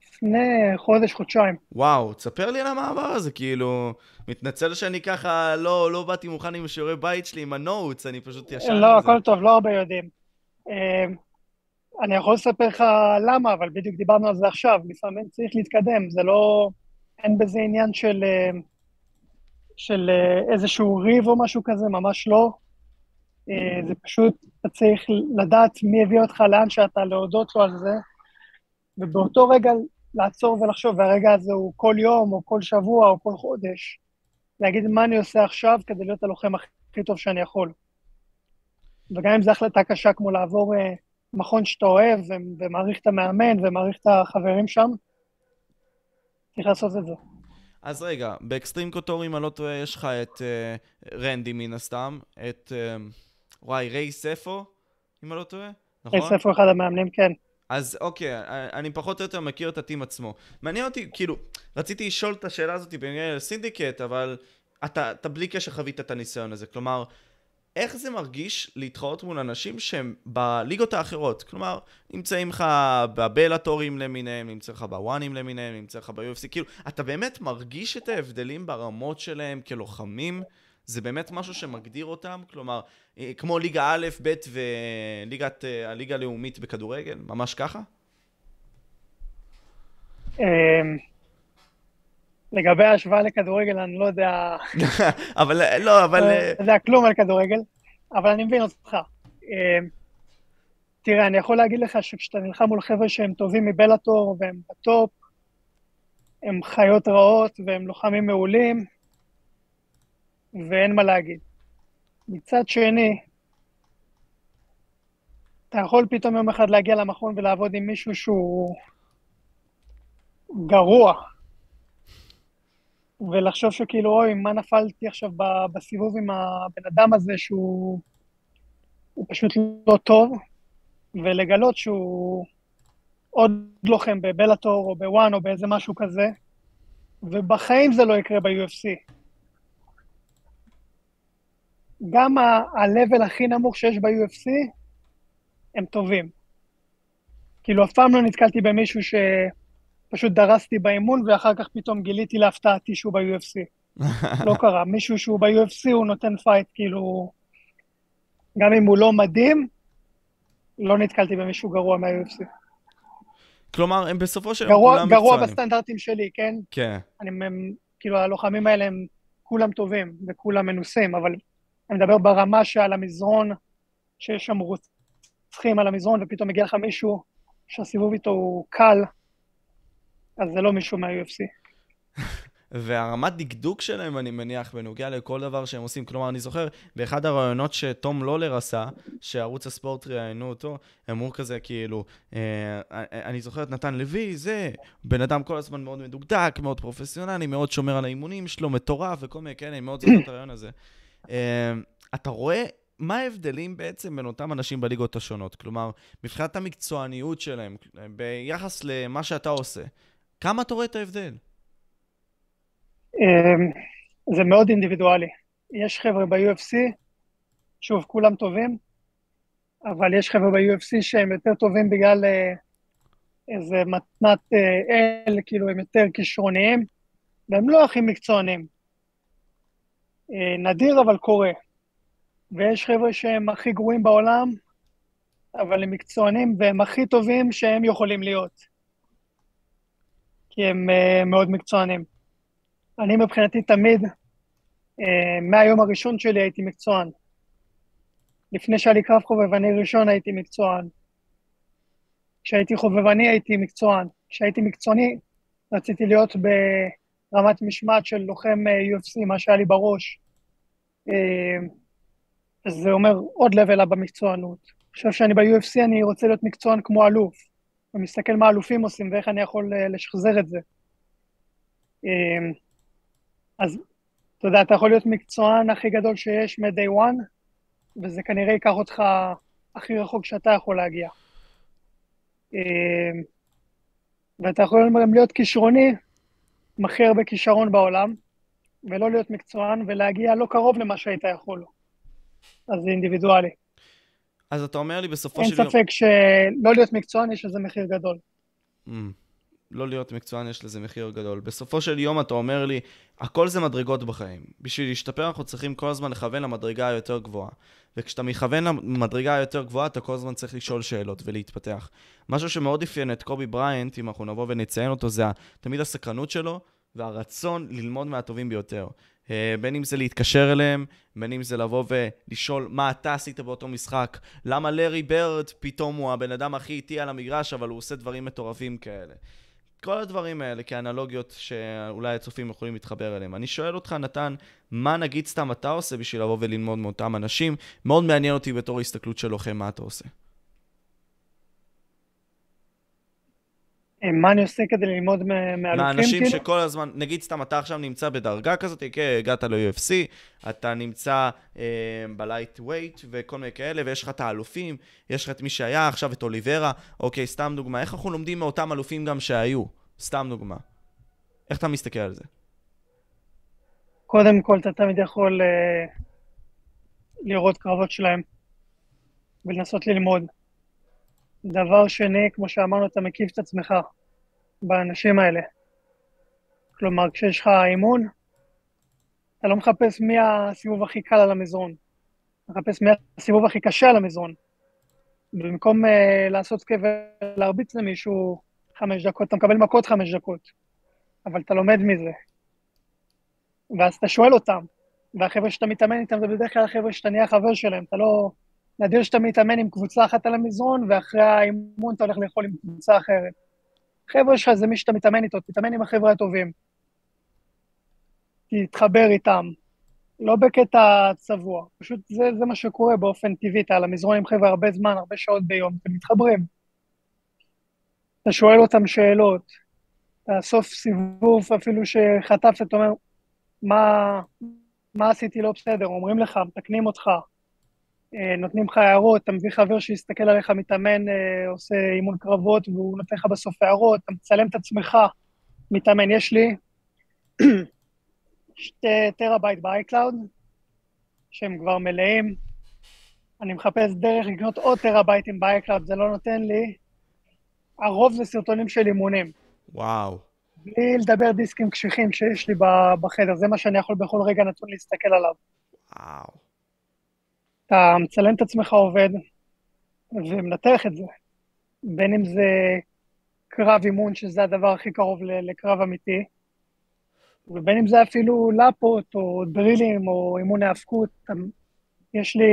לפני חודש, חודשיים. וואו, תספר לי על המעבר הזה, כאילו, מתנצל שאני ככה לא, לא באתי מוכן עם שיעורי בית שלי, עם ה notes, אני פשוט ישר... לא, הכל טוב, לא הרבה יודעים. אה, אני יכול לספר לך למה, אבל בדיוק דיברנו על זה עכשיו. לפעמים צריך להתקדם, זה לא... אין בזה עניין של, אה, של אה, איזשהו ריב או משהו כזה, ממש לא. זה פשוט, אתה צריך לדעת מי הביא אותך לאן שאתה, להודות לו על זה, ובאותו רגע לעצור ולחשוב, והרגע הזה הוא כל יום, או כל שבוע, או כל חודש, להגיד מה אני עושה עכשיו כדי להיות הלוחם הכי טוב שאני יכול. וגם אם זו החלטה קשה כמו לעבור אה, מכון שאתה אוהב, ומעריך את המאמן, ומעריך את החברים שם, צריך לעשות את זה. אז רגע, באקסטרים קוטור, אם אני לא טועה, יש לך את uh, רנדי מן הסתם, את, uh, וואי, ריי ספו, אם אני לא טועה, נכון? ריי ספו אחד המאמנים, כן. אז אוקיי, אני פחות או יותר מכיר את הטים עצמו. מעניין אותי, כאילו, רציתי לשאול את השאלה הזאת בעניין לסינדיקט, אבל אתה, אתה בלי קשר חווית את הניסיון הזה. כלומר, איך זה מרגיש להתחרות מול אנשים שהם בליגות האחרות? כלומר, נמצאים לך בבלאטורים למיניהם, נמצא לך בוואנים למיניהם, נמצא לך ב-UFC, כאילו, אתה באמת מרגיש את ההבדלים ברמות שלהם כלוחמים? זה באמת משהו שמגדיר אותם? כלומר, אה, כמו ליגה א', ב' וליגת, אה, הליגה הלאומית בכדורגל? ממש ככה? לגבי ההשוואה לכדורגל, אני לא יודע... *laughs* אבל, לא, אבל... לא יודע כלום על כדורגל, אבל אני מבין אותך. אמ, תראה, אני יכול להגיד לך שכשאתה נלחם מול חבר'ה שהם טובים מבלאטור והם בטופ, הם חיות רעות והם לוחמים מעולים, ואין מה להגיד. מצד שני, אתה יכול פתאום יום אחד להגיע למכון ולעבוד עם מישהו שהוא גרוע, ולחשוב שכאילו, אוי, מה נפלתי עכשיו בסיבוב עם הבן אדם הזה שהוא פשוט לא טוב, ולגלות שהוא עוד לוחם בבלאטור או בוואן או באיזה משהו כזה, ובחיים זה לא יקרה ב-UFC. גם ה-level הכי נמוך שיש ב-UFC, הם טובים. כאילו, אף פעם לא נתקלתי במישהו שפשוט דרסתי באימון, ואחר כך פתאום גיליתי להפתעתי שהוא ב-UFC. לא *laughs* קרה. מישהו שהוא ב-UFC, הוא נותן fight, כאילו... גם אם הוא לא מדהים, לא נתקלתי במישהו גרוע מה-UFC. כלומר, הם בסופו של דבר כולם מקצוענים. גרוע בסטנדרטים שלי, כן? כן. אני, הם, כאילו, הלוחמים האלה הם כולם טובים וכולם מנוסים, אבל אני מדבר ברמה שעל המזרון, שיש שם רוצחים על המזרון, ופתאום מגיע לך מישהו שהסיבוב איתו הוא קל, אז זה לא מישהו מה-UFC. *laughs* והרמת דקדוק שלהם, אני מניח, בנוגע לכל דבר שהם עושים. כלומר, אני זוכר, באחד הראיונות שתום לולר עשה, שערוץ הספורט ראיינו אותו, הם אמרו כזה, כאילו, אה, אני זוכר את נתן לוי, זה, בן אדם כל הזמן מאוד מדוקדק, מאוד פרופסיונלי, מאוד שומר על האימונים שלו, מטורף וכל מיני כאלה, אני מאוד זוכר את הרעיון הזה. אה, אתה רואה מה ההבדלים בעצם בין אותם אנשים בליגות השונות? כלומר, מבחינת המקצועניות שלהם, ביחס למה שאתה עושה, כמה אתה רואה את ההבדל? אמ, זה מאוד אינדיבידואלי. יש חבר'ה ב-UFC, שוב, כולם טובים, אבל יש חבר'ה ב-UFC שהם יותר טובים בגלל אה, איזה מתנת אה, אל, כאילו הם יותר כישרוניים, והם לא הכי מקצוענים. אה, נדיר אבל קורה. ויש חבר'ה שהם הכי גרועים בעולם, אבל הם מקצוענים והם הכי טובים שהם יכולים להיות. כי הם uh, מאוד מקצוענים. אני מבחינתי תמיד, uh, מהיום הראשון שלי הייתי מקצוען. לפני שהיה לי קרב חובבני ראשון הייתי מקצוען. כשהייתי חובבני הייתי מקצוען. כשהייתי מקצועני רציתי להיות ברמת משמעת של לוחם uh, UFC, מה שהיה לי בראש. אז זה אומר עוד לבל במקצוענות. עכשיו שאני ב-UFC אני רוצה להיות מקצוען כמו אלוף, ומסתכל מה אלופים עושים ואיך אני יכול אה, לשחזר את זה. אמ, אז אתה יודע, אתה יכול להיות מקצוען הכי גדול שיש מ-day one, וזה כנראה ייקח אותך הכי רחוק שאתה יכול להגיע. אמ, ואתה יכול גם להיות כישרוני, עם הכי הרבה כישרון בעולם, ולא להיות מקצוען, ולהגיע לא קרוב למה שהיית יכול. אז זה אינדיבידואלי. אז אתה אומר לי בסופו של יום... אין ספק שלא להיות מקצוען יש לזה מחיר גדול. Mm, לא להיות מקצוען יש לזה מחיר גדול. בסופו של יום אתה אומר לי, הכל זה מדרגות בחיים. בשביל להשתפר אנחנו צריכים כל הזמן לכוון למדרגה היותר גבוהה. וכשאתה מכוון למדרגה היותר גבוהה, אתה כל הזמן צריך לשאול שאלות ולהתפתח. משהו שמאוד אפיין את קובי בריינט, אם אנחנו נבוא ונציין אותו, זה תמיד הסקרנות שלו והרצון ללמוד מהטובים ביותר. אה, בין אם זה להתקשר אליהם, בין אם זה לבוא ולשאול מה אתה עשית באותו משחק, למה לארי ברד פתאום הוא הבן אדם הכי איטי על המגרש, אבל הוא עושה דברים מטורפים כאלה. כל הדברים האלה כאנלוגיות שאולי הצופים יכולים להתחבר אליהם. אני שואל אותך, נתן, מה נגיד סתם אתה עושה בשביל לבוא וללמוד מאותם אנשים? מאוד מעניין אותי בתור הסתכלות של לוחם, מה אתה עושה. מה אני עושה כדי ללמוד מאלופים? מהאנשים כאילו? שכל הזמן, נגיד סתם, אתה עכשיו נמצא בדרגה כזאת, כן, הגעת ל-UFC, אתה נמצא אה, בלייט ווייט וכל מיני כאלה, ויש לך את האלופים, יש לך את מי שהיה, עכשיו את אוליברה, אוקיי, סתם דוגמה. איך אנחנו לומדים מאותם אלופים גם שהיו? סתם דוגמה. איך אתה מסתכל על זה? קודם כל, אתה תמיד יכול אה, לראות קרבות שלהם ולנסות ללמוד. דבר שני, כמו שאמרנו, אתה מקיף את עצמך באנשים האלה. כלומר, כשיש לך אימון, אתה לא מחפש מי הסיבוב הכי קל על המזרון, אתה מחפש מי הסיבוב הכי קשה על המזרון. במקום uh, לעשות כיף ולהרביץ למישהו חמש דקות, אתה מקבל מכות חמש דקות, אבל אתה לומד מזה. ואז אתה שואל אותם, והחבר'ה שאתה מתאמן איתם זה בדרך כלל החבר'ה שאתה נהיה חבר שלהם, אתה לא... נדיר שאתה מתאמן עם קבוצה אחת על המזרון, ואחרי האימון אתה הולך לאכול עם קבוצה אחרת. חבר'ה שלך זה מי שאתה מתאמן איתו, תתאמן עם החבר'ה הטובים. תתחבר איתם. לא בקטע צבוע, פשוט זה, זה מה שקורה באופן טבעי, אתה על המזרון עם חבר'ה הרבה זמן, הרבה שעות ביום, אתם מתחברים. אתה שואל אותם שאלות, אתה סוף סיבוב אפילו שחטפת, אתה אומר, מה, מה עשיתי לא בסדר, אומרים לך, מתקנים אותך, נותנים לך הערות, אתה מביא חבר שיסתכל עליך מתאמן, אה, עושה אימון קרבות, והוא נותן לך בסוף הערות, אתה מצלם את עצמך, מתאמן. יש לי *clears throat* שתי טראבייט ב iCloud, שהם כבר מלאים. אני מחפש דרך לקנות עוד טראבייטים ב iCloud, זה לא נותן לי. הרוב זה סרטונים של אימונים. וואו. בלי לדבר דיסקים קשיחים שיש לי בחדר, זה מה שאני יכול בכל רגע נתון להסתכל עליו. וואו. אתה מצלם את עצמך עובד ומנתח את זה, בין אם זה קרב אימון, שזה הדבר הכי קרוב לקרב אמיתי, ובין אם זה אפילו לכות או drillים או אימון האבקות, יש לי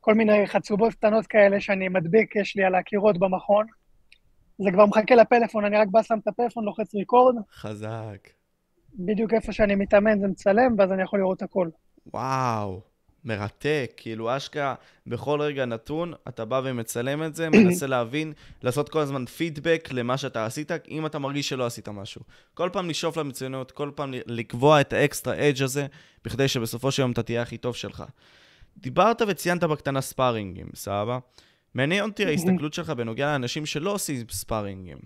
כל מיני חצובות קטנות כאלה שאני מדביק, יש לי על הקירות במכון. זה כבר מחכה לפלאפון, אני רק בא, שם את הפלאפון, לוחץ ריקורד. חזק. בדיוק איפה שאני מתאמן זה מצלם, ואז אני יכול לראות הכל. וואו, מרתק. כאילו, אשכרה, בכל רגע נתון, אתה בא ומצלם את זה, *clears throat* מנסה להבין, לעשות כל הזמן פידבק למה שאתה עשית, אם אתה מרגיש שלא עשית משהו. כל פעם לשאוף למצוינות, כל פעם לקבוע את האקסטרה אדג' הזה, בכדי שבסופו של יום אתה תהיה הכי טוב שלך. דיברת וציינת בקטנה ספארינגים, סבבה? מעניין אותי *laughs* ההסתכלות שלך בנוגע לאנשים שלא עושים ספארינגים.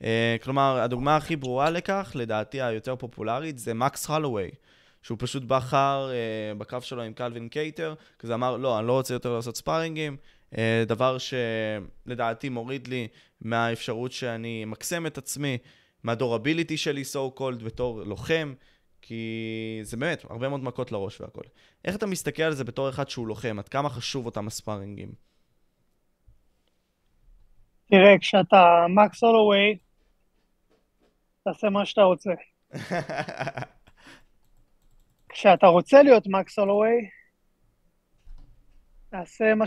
Uh, כלומר, הדוגמה הכי ברורה לכך, לדעתי היותר פופולרית, זה מקס הלווי. שהוא פשוט בחר uh, בקרב שלו עם קלווין קייטר, כזה אמר, לא, אני לא רוצה יותר לעשות ספארינגים, uh, דבר שלדעתי מוריד לי מהאפשרות שאני אמקסם את עצמי, מהדורביליטי שלי, so called, בתור לוחם, כי זה באמת, הרבה מאוד מכות לראש והכל. איך אתה מסתכל על זה בתור אחד שהוא לוחם? עד כמה חשוב אותם הספארינגים? תראה, כשאתה מקס הולווי, תעשה מה שאתה רוצה. *laughs* כשאתה רוצה להיות מקס הולווי, תעשה מה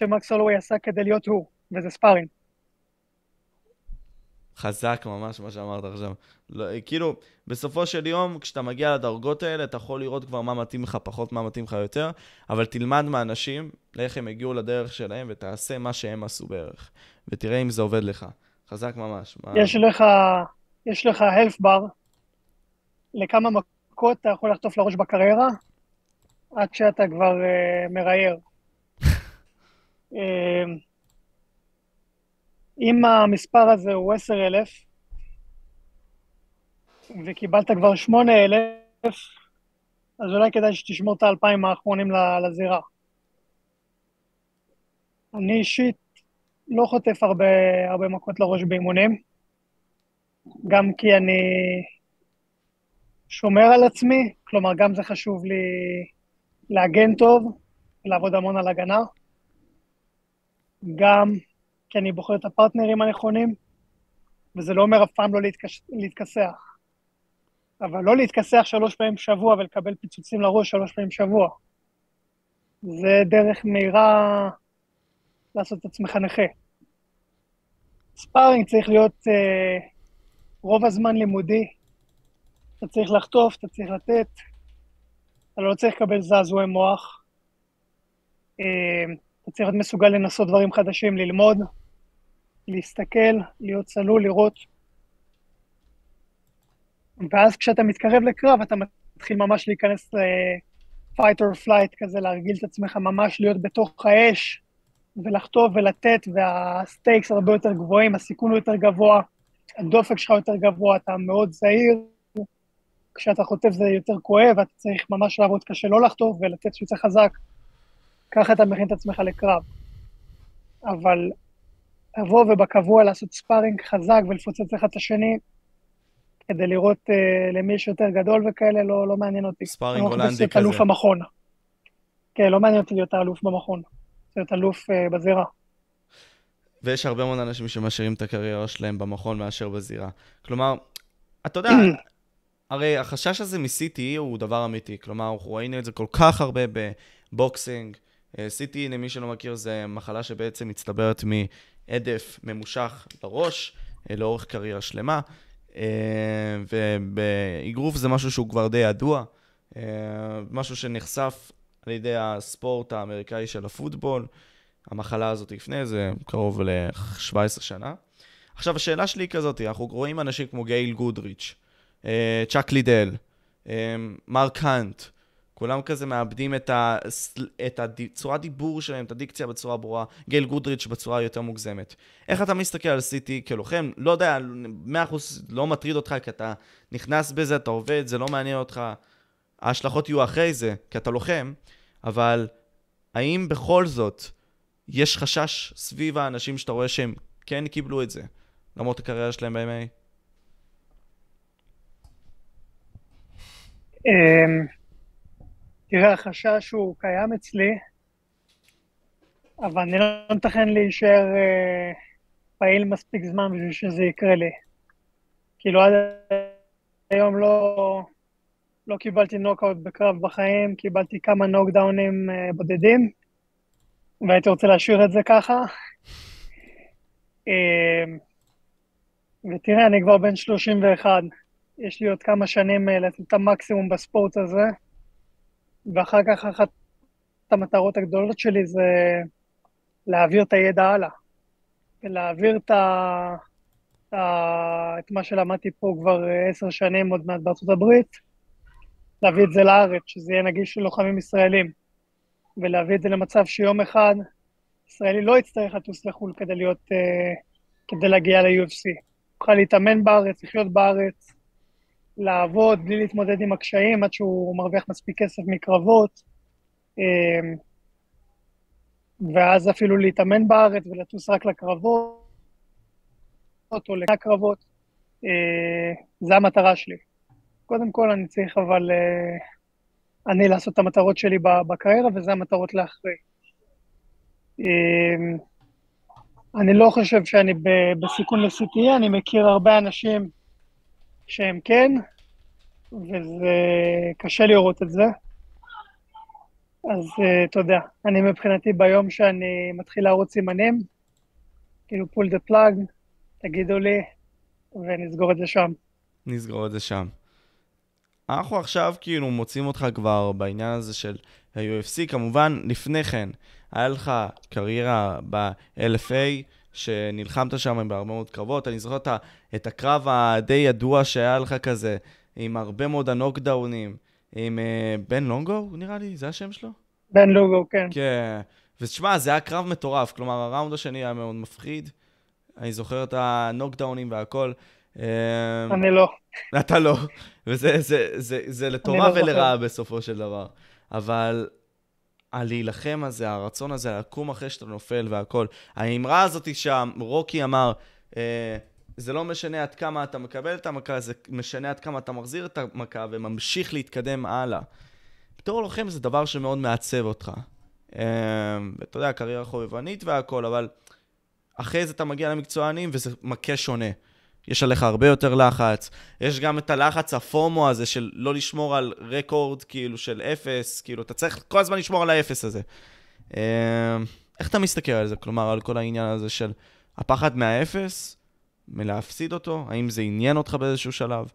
שמקס הולווי עשה כדי להיות הוא, וזה ספארינג. חזק ממש מה שאמרת עכשיו. לא, כאילו, בסופו של יום, כשאתה מגיע לדרגות האלה, אתה יכול לראות כבר מה מתאים לך פחות, מה מתאים לך יותר, אבל תלמד מהאנשים לאיך הם הגיעו לדרך שלהם, ותעשה מה שהם עשו בערך. ותראה אם זה עובד לך. חזק ממש. מה... יש לך, יש לך הלף בר, לכמה מכות אתה יכול לחטוף לראש בקריירה, עד שאתה כבר uh, מראייר. uh, *laughs* אם המספר הזה הוא 10,000, וקיבלת כבר 8,000, אז אולי כדאי שתשמור את האלפיים האחרונים לזירה. אני אישית לא חוטף הרבה, הרבה מכות לראש באימונים, גם כי אני שומר על עצמי, כלומר, גם זה חשוב לי להגן טוב, לעבוד המון על הגנה. גם כי אני בוחר את הפרטנרים הנכונים, וזה לא אומר אף פעם לא להתקש... להתכסח. אבל לא להתכסח שלוש פעמים בשבוע ולקבל פיצוצים לראש שלוש פעמים בשבוע. זה דרך מהירה לעשות את עצמך נכה. ספארינג צריך להיות uh, רוב הזמן לימודי. אתה צריך לחטוף, אתה צריך לתת, אתה לא צריך לקבל זעזועי מוח. Uh, אתה צריך להיות מסוגל לנסות דברים חדשים, ללמוד. להסתכל, להיות צלול, לראות. ואז כשאתה מתקרב לקרב, אתה מתחיל ממש להיכנס ל-fight or flight כזה, להרגיל את עצמך ממש להיות בתוך האש, ולחטוף ולתת, והסטייקס הרבה יותר גבוהים, הסיכון הוא יותר גבוה, הדופק שלך יותר גבוה, אתה מאוד זהיר, כשאתה חוטף זה יותר כואב, אתה צריך ממש לעבוד קשה לא לחטוף ולתת שיוצא חזק. ככה אתה מכין את עצמך לקרב. אבל לבוא ובקבוע לעשות ספארינג חזק ולפוצץ אחד את השני, כדי לראות uh, למי יש יותר גדול וכאלה, לא, לא מעניין אותי. ספארינג הולנדי כזה. אלוף המכון. כן, לא מעניין אותי להיות האלוף במכון. להיות אלוף uh, בזירה. ויש הרבה מאוד אנשים שמשאירים את הקריירה שלהם במכון מאשר בזירה. כלומר, אתה יודע, הרי החשש הזה מ-CTE הוא דבר אמיתי. כלומר, אנחנו ראינו את זה כל כך הרבה בבוקסינג. CTE, למי שלא מכיר, זה מחלה שבעצם מצטברת עדף ממושך לראש אה, לאורך קריירה שלמה, אה, ובאגרוף זה משהו שהוא כבר די ידוע, אה, משהו שנחשף על ידי הספורט האמריקאי של הפוטבול, המחלה הזאת לפני זה קרוב ל-17 שנה. עכשיו, השאלה שלי היא כזאת, אנחנו רואים אנשים כמו גייל גודריץ', צ'אק לידל, מרק האנט, כולם כזה מאבדים את, ה... את הצורת דיבור שלהם, את הדיקציה בצורה ברורה, גייל גודריץ' בצורה יותר מוגזמת. איך אתה מסתכל על סיטי כלוחם? לא יודע, 100% לא מטריד אותך, כי אתה נכנס בזה, אתה עובד, זה לא מעניין אותך. ההשלכות יהיו אחרי זה, כי אתה לוחם, אבל האם בכל זאת יש חשש סביב האנשים שאתה רואה שהם כן קיבלו את זה, למרות הקריירה שלהם ב-MA? תראה, החשש הוא קיים אצלי, אבל אני לא מתכן להישאר אה, פעיל מספיק זמן בשביל שזה יקרה לי. כאילו עד היום לא, לא קיבלתי נוקאוט בקרב בחיים, קיבלתי כמה נוקדאונים אה, בודדים, והייתי רוצה להשאיר את זה ככה. אה, ותראה, אני כבר בן 31. יש לי עוד כמה שנים אה, לתת את המקסימום בספורט הזה, ואחר כך אחת המטרות הגדולות שלי זה להעביר את הידע הלאה, ולהעביר את, ה... את מה שלמדתי פה כבר אה, עשר שנים עוד מעט בארצות הברית, להביא את זה לארץ, שזה יהיה נגיש ללוחמים ישראלים, ולהביא את זה למצב שיום אחד ישראלי לא יצטרך לטוס לחו"ל כדי להיות, uh, כדי להגיע ל-UFC. יוכל להתאמן בארץ, לחיות בארץ, לעבוד בלי להתמודד עם הקשיים עד שהוא מרוויח מספיק כסף מקרבות, um, ואז אפילו להתאמן בארץ ולטוס רק לקרבות, או לקרבות. Uh, זה המטרה שלי. קודם כל אני צריך אבל uh, אני לעשות את המטרות שלי בקריירה, וזה המטרות לאחרי. אמ, אני לא חושב שאני בסיכון ל-CTE, אני מכיר הרבה אנשים שהם כן, וזה קשה לראות את זה. אז uh, יודע, אני מבחינתי ביום שאני מתחיל להראות סימנים, כאילו פול דה פלאג, תגידו לי, ונסגור את זה שם. נסגור את זה שם. אנחנו עכשיו כאילו מוצאים אותך כבר בעניין הזה של ה-UFC, כמובן לפני כן היה לך קריירה ב-LFA, שנלחמת שם בהרבה מאוד קרבות. אני זוכר את הקרב הדי ידוע שהיה לך כזה, עם הרבה מאוד הנוקדאונים, עם uh, בן לונגו, נראה לי, זה השם שלו? בן לונגו, כן. כן. ותשמע, זה היה קרב מטורף, כלומר, הראונד השני היה מאוד מפחיד. אני זוכר את הנוקדאונים והכל. אמ, אני לא. אתה לא. וזה זה, זה, זה לטובה לא ולרעה בסופו של דבר. אבל הלהילחם הזה, הרצון הזה, לקום אחרי שאתה נופל והכל. האמרה הזאת שהרוקי אמר, אה, זה לא משנה עד כמה אתה מקבל את המכה, זה משנה עד כמה אתה מחזיר את המכה וממשיך להתקדם הלאה. בתור לוחם זה דבר שמאוד מעצב אותך. אה, אתה יודע, קריירה חובבנית והכל, אבל אחרי זה אתה מגיע למקצוענים וזה מכה שונה. יש עליך הרבה יותר לחץ. יש גם את הלחץ הפומו הזה של לא לשמור על רקורד כאילו של אפס, כאילו אתה צריך כל הזמן לשמור על האפס הזה. אה, איך אתה מסתכל על זה? כלומר, על כל העניין הזה של הפחד מהאפס, מלהפסיד אותו, האם זה עניין אותך באיזשהו שלב?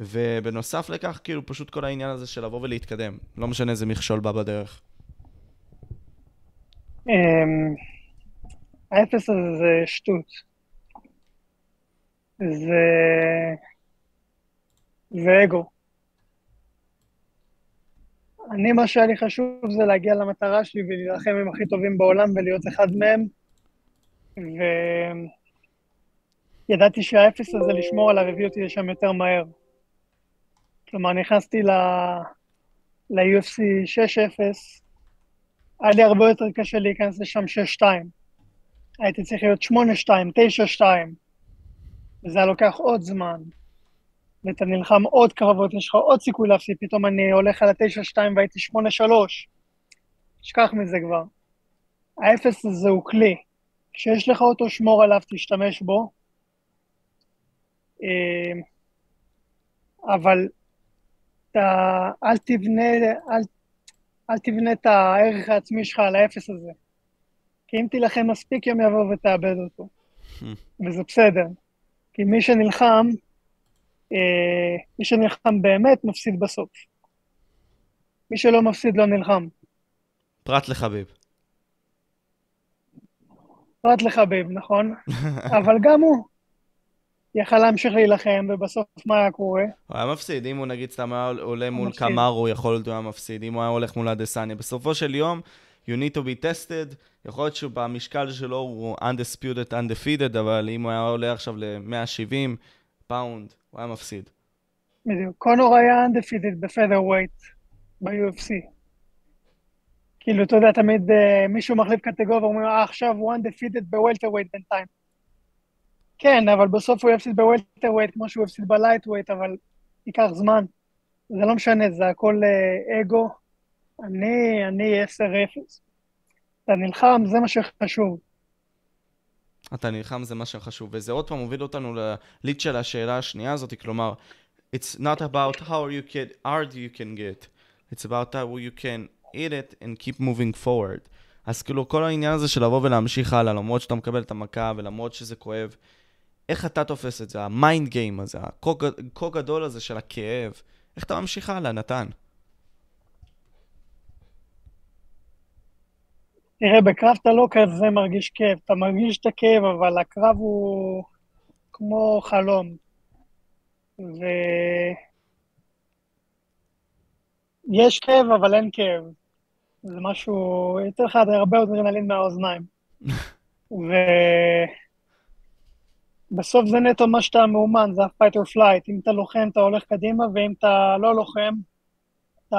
ובנוסף לכך, כאילו פשוט כל העניין הזה של לבוא ולהתקדם. לא משנה איזה מכשול בא בדרך. אמ, האפס הזה זה שטות. זה... זה אגו. אני, מה שהיה לי חשוב זה להגיע למטרה שלי ולהילחם עם הכי טובים בעולם ולהיות אחד מהם, וידעתי שהאפס הזה, לשמור עליו, הביא אותי לשם יותר מהר. כלומר, נכנסתי ל... ל-UFC 6-0, היה לי הרבה יותר קשה להיכנס לשם 6-2. הייתי צריך להיות 8-2, 9-2. וזה היה לוקח עוד זמן, ואתה נלחם עוד קרבות, יש לך עוד סיכוי להפסיד, פתאום אני הולך על ה-9-2 והייתי 8-3. תשכח מזה כבר. האפס הזה הוא כלי. כשיש לך אותו, שמור עליו, תשתמש בו. אה, אבל אתה, אל תבנה, אל, אל תבנה את הערך העצמי שלך על האפס הזה. כי אם תילחם מספיק, יום יבוא ותאבד אותו. *laughs* וזה בסדר. כי מי שנלחם, אה, מי שנלחם באמת, מפסיד בסוף. מי שלא מפסיד לא נלחם. פרט לחביב. פרט לחביב, נכון. *laughs* אבל גם הוא יכל להמשיך להילחם, ובסוף מה היה קורה? הוא היה מפסיד. אם הוא נגיד סתם היה עולה מול קמארו, יכול להיות הוא היה מפסיד. אם הוא היה הולך מול אדסניה. בסופו של יום, you need to be tested. יכול להיות שבמשקל שלו הוא undisputed, undefeated, אבל אם הוא היה עולה עכשיו ל-170 פאונד, הוא היה מפסיד. בדיוק. קונור היה undefeated ב featherweight ב-UFC. כאילו, אתה יודע, תמיד uh, מישהו מחליף קטגוריה ואומרים, אה, עכשיו הוא undefeated ב welterweight בינתיים. כן, אבל בסוף הוא יפסיד ב welterweight כמו שהוא יפסיד ב lightweight, אבל ייקח זמן. זה לא משנה, זה הכל uh, אגו. אני, אני 10-0. אתה נלחם, זה מה שחשוב. אתה נלחם, זה מה שחשוב. וזה עוד פעם מוביל אותנו לליד של השאלה השנייה הזאת, כלומר, it's not about how you can, hard you can get, it's about how you can eat it and keep moving forward. אז כאילו כל העניין הזה של לבוא ולהמשיך הלאה, למרות שאתה מקבל את המכה ולמרות שזה כואב, איך אתה תופס את זה, ה mind game הזה, הכה גדול הזה של הכאב, איך אתה ממשיך הלאה, נתן? תראה, בקרב אתה לא כזה מרגיש כאב, אתה מרגיש את הכאב, אבל הקרב הוא כמו חלום. ויש כאב, אבל אין כאב. זה משהו, יותר לך הרבה אדרנלין מהאוזניים. ובסוף זה נטו מה שאתה מאומן, זה ה-fight or flight. אם אתה לוחם, אתה הולך קדימה, ואם אתה לא לוחם, אתה,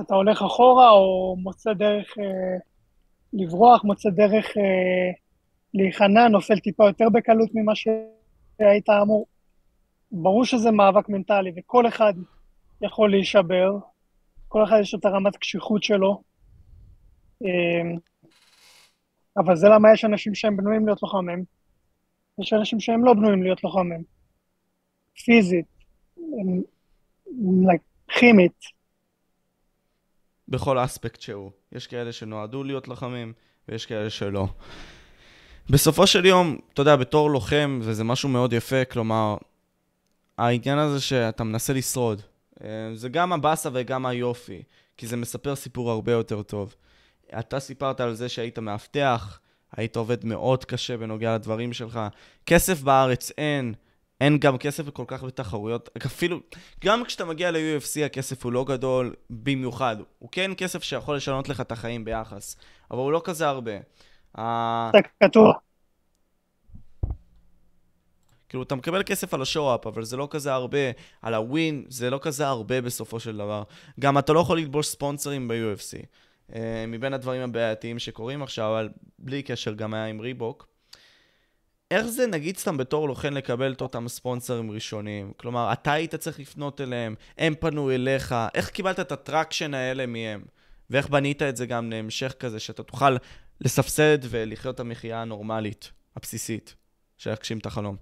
אתה הולך אחורה, או מוצא דרך אה, לברוח, מוצא דרך אה, להיכנע, נופל טיפה יותר בקלות ממה שהיית אמור. ברור שזה מאבק מנטלי, וכל אחד יכול להישבר, כל אחד יש את הרמת קשיחות שלו, אמ, אבל זה למה יש אנשים שהם בנויים להיות לוחמים, יש אנשים שהם לא בנויים להיות לוחמים. פיזית, כימית. בכל אספקט שהוא. יש כאלה שנועדו להיות לוחמים, ויש כאלה שלא. בסופו של יום, אתה יודע, בתור לוחם, וזה משהו מאוד יפה, כלומר, העניין הזה שאתה מנסה לשרוד, אה, זה גם הבאסה וגם היופי, כי זה מספר סיפור הרבה יותר טוב. אתה סיפרת על זה שהיית מאבטח, היית עובד מאוד קשה בנוגע לדברים שלך. כסף בארץ אין, אין גם כסף כל כך בתחרויות, אפילו, גם כשאתה מגיע ל-UFC הכסף הוא לא גדול במיוחד. הוא כן כסף שיכול לשנות לך את החיים ביחס, אבל הוא לא כזה הרבה. אתה כתוב. כאילו, אתה מקבל כסף על ה show-up, אבל זה לא כזה הרבה, על ה win, זה לא כזה הרבה בסופו של דבר. גם אתה לא יכול ללבוש sponsorים ב-UFC. Uh, מבין הדברים הבעייתיים שקורים עכשיו, אבל בלי קשר גם היה עם Reebok. איך זה, נגיד סתם בתור לוחם, לקבל את אותם sponsorים ראשונים? כלומר, אתה היית צריך לפנות אליהם, הם פנו אליך, איך קיבלת את ה traction האלה מהם? ואיך בנית את זה גם להמשך כזה, שאתה תוכל לסבסד ולחיות את המחיה הנורמלית, הבסיסית, של להגשים את החלום?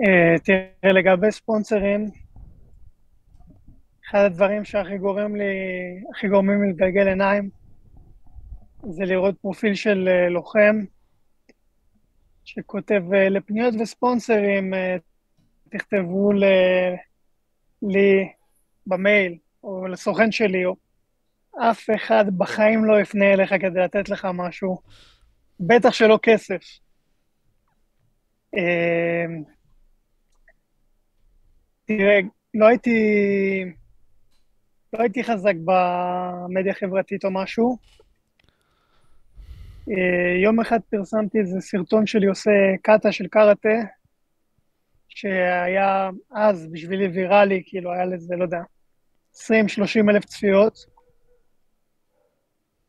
אה, תראה, לגבי ספונסרים, אחד הדברים שהכי גורם לי, הכי גורמים לי לגלגל עיניים, זה לראות פרופיל של אה, לוחם שכותב אה, לפניות וספונסרים, תכתבו ל... לי במייל, או לסוכן שלי, או אף אחד בחיים לא יפנה אליך כדי לתת לך משהו, בטח שלא כסף. תראה, לא הייתי, לא הייתי חזק במדיה החברתית או משהו. אה, יום אחד פרסמתי איזה סרטון שלי עושה קאטה של קארטה, שהיה אז בשבילי ויראלי, כאילו היה לזה, לא יודע, 20-30 אלף צפיות,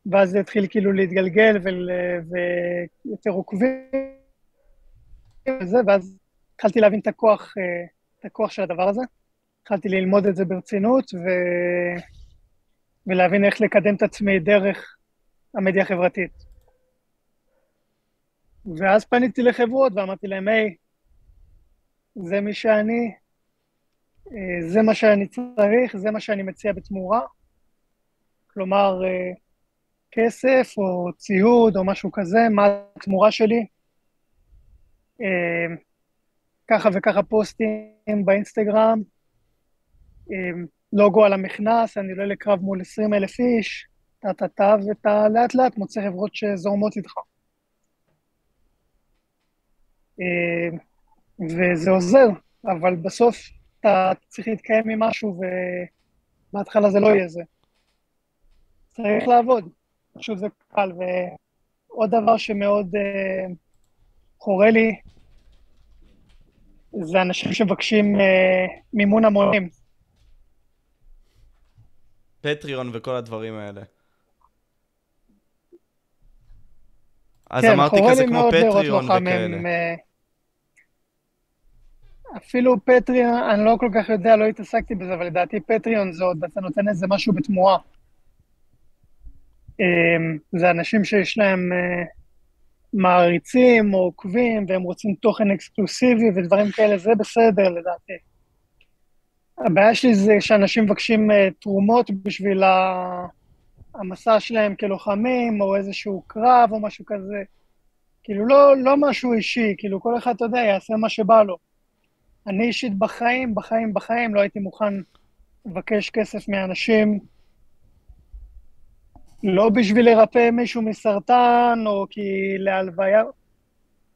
ואז זה התחיל כאילו להתגלגל ויותר עוקבים וזה, ואז התחלתי להבין את הכוח אה, את הכוח של הדבר הזה. התחלתי ללמוד את זה ברצינות ו... ולהבין איך לקדם את עצמי דרך המדיה החברתית. ואז פניתי לחברות ואמרתי להם, היי, זה מי שאני, אה, זה מה שאני צריך, זה מה שאני מציע בתמורה. כלומר, אה, כסף או ציוד או משהו כזה, מה התמורה שלי. אה, ככה וככה פוסטים באינסטגרם, לוגו על המכנס, אני עולה לקרב מול 20 אלף איש, טה-טה-טה, ואתה לאט לאט מוצא חברות שזורמות איתך. וזה עוזר, אבל בסוף אתה צריך להתקיים ממשהו, ובהתחלה זה לא יהיה זה. צריך לעבוד, פשוט זה קל. ועוד דבר שמאוד uh, חורה לי, זה אנשים שמבקשים אה, מימון המונים. פטריון וכל הדברים האלה. אז כן, אמרתי כזה כמו פטריון וכאלה. הם, אה, אפילו פטריון, אני לא כל כך יודע, לא התעסקתי בזה, אבל לדעתי פטריון זה עוד, אתה נותן איזה משהו בתמורה. אה, זה אנשים שיש להם... אה, מעריצים או עוקבים והם רוצים תוכן אקסקלוסיבי ודברים כאלה, זה בסדר לדעתי. הבעיה שלי זה שאנשים מבקשים uh, תרומות בשביל המסע שלהם כלוחמים, או איזשהו קרב או משהו כזה. כאילו, לא, לא משהו אישי, כאילו, כל אחד, אתה יודע, יעשה מה שבא לו. אני אישית בחיים, בחיים, בחיים, לא הייתי מוכן לבקש כסף מאנשים, לא בשביל לרפא מישהו מסרטן, או כי להלוויה,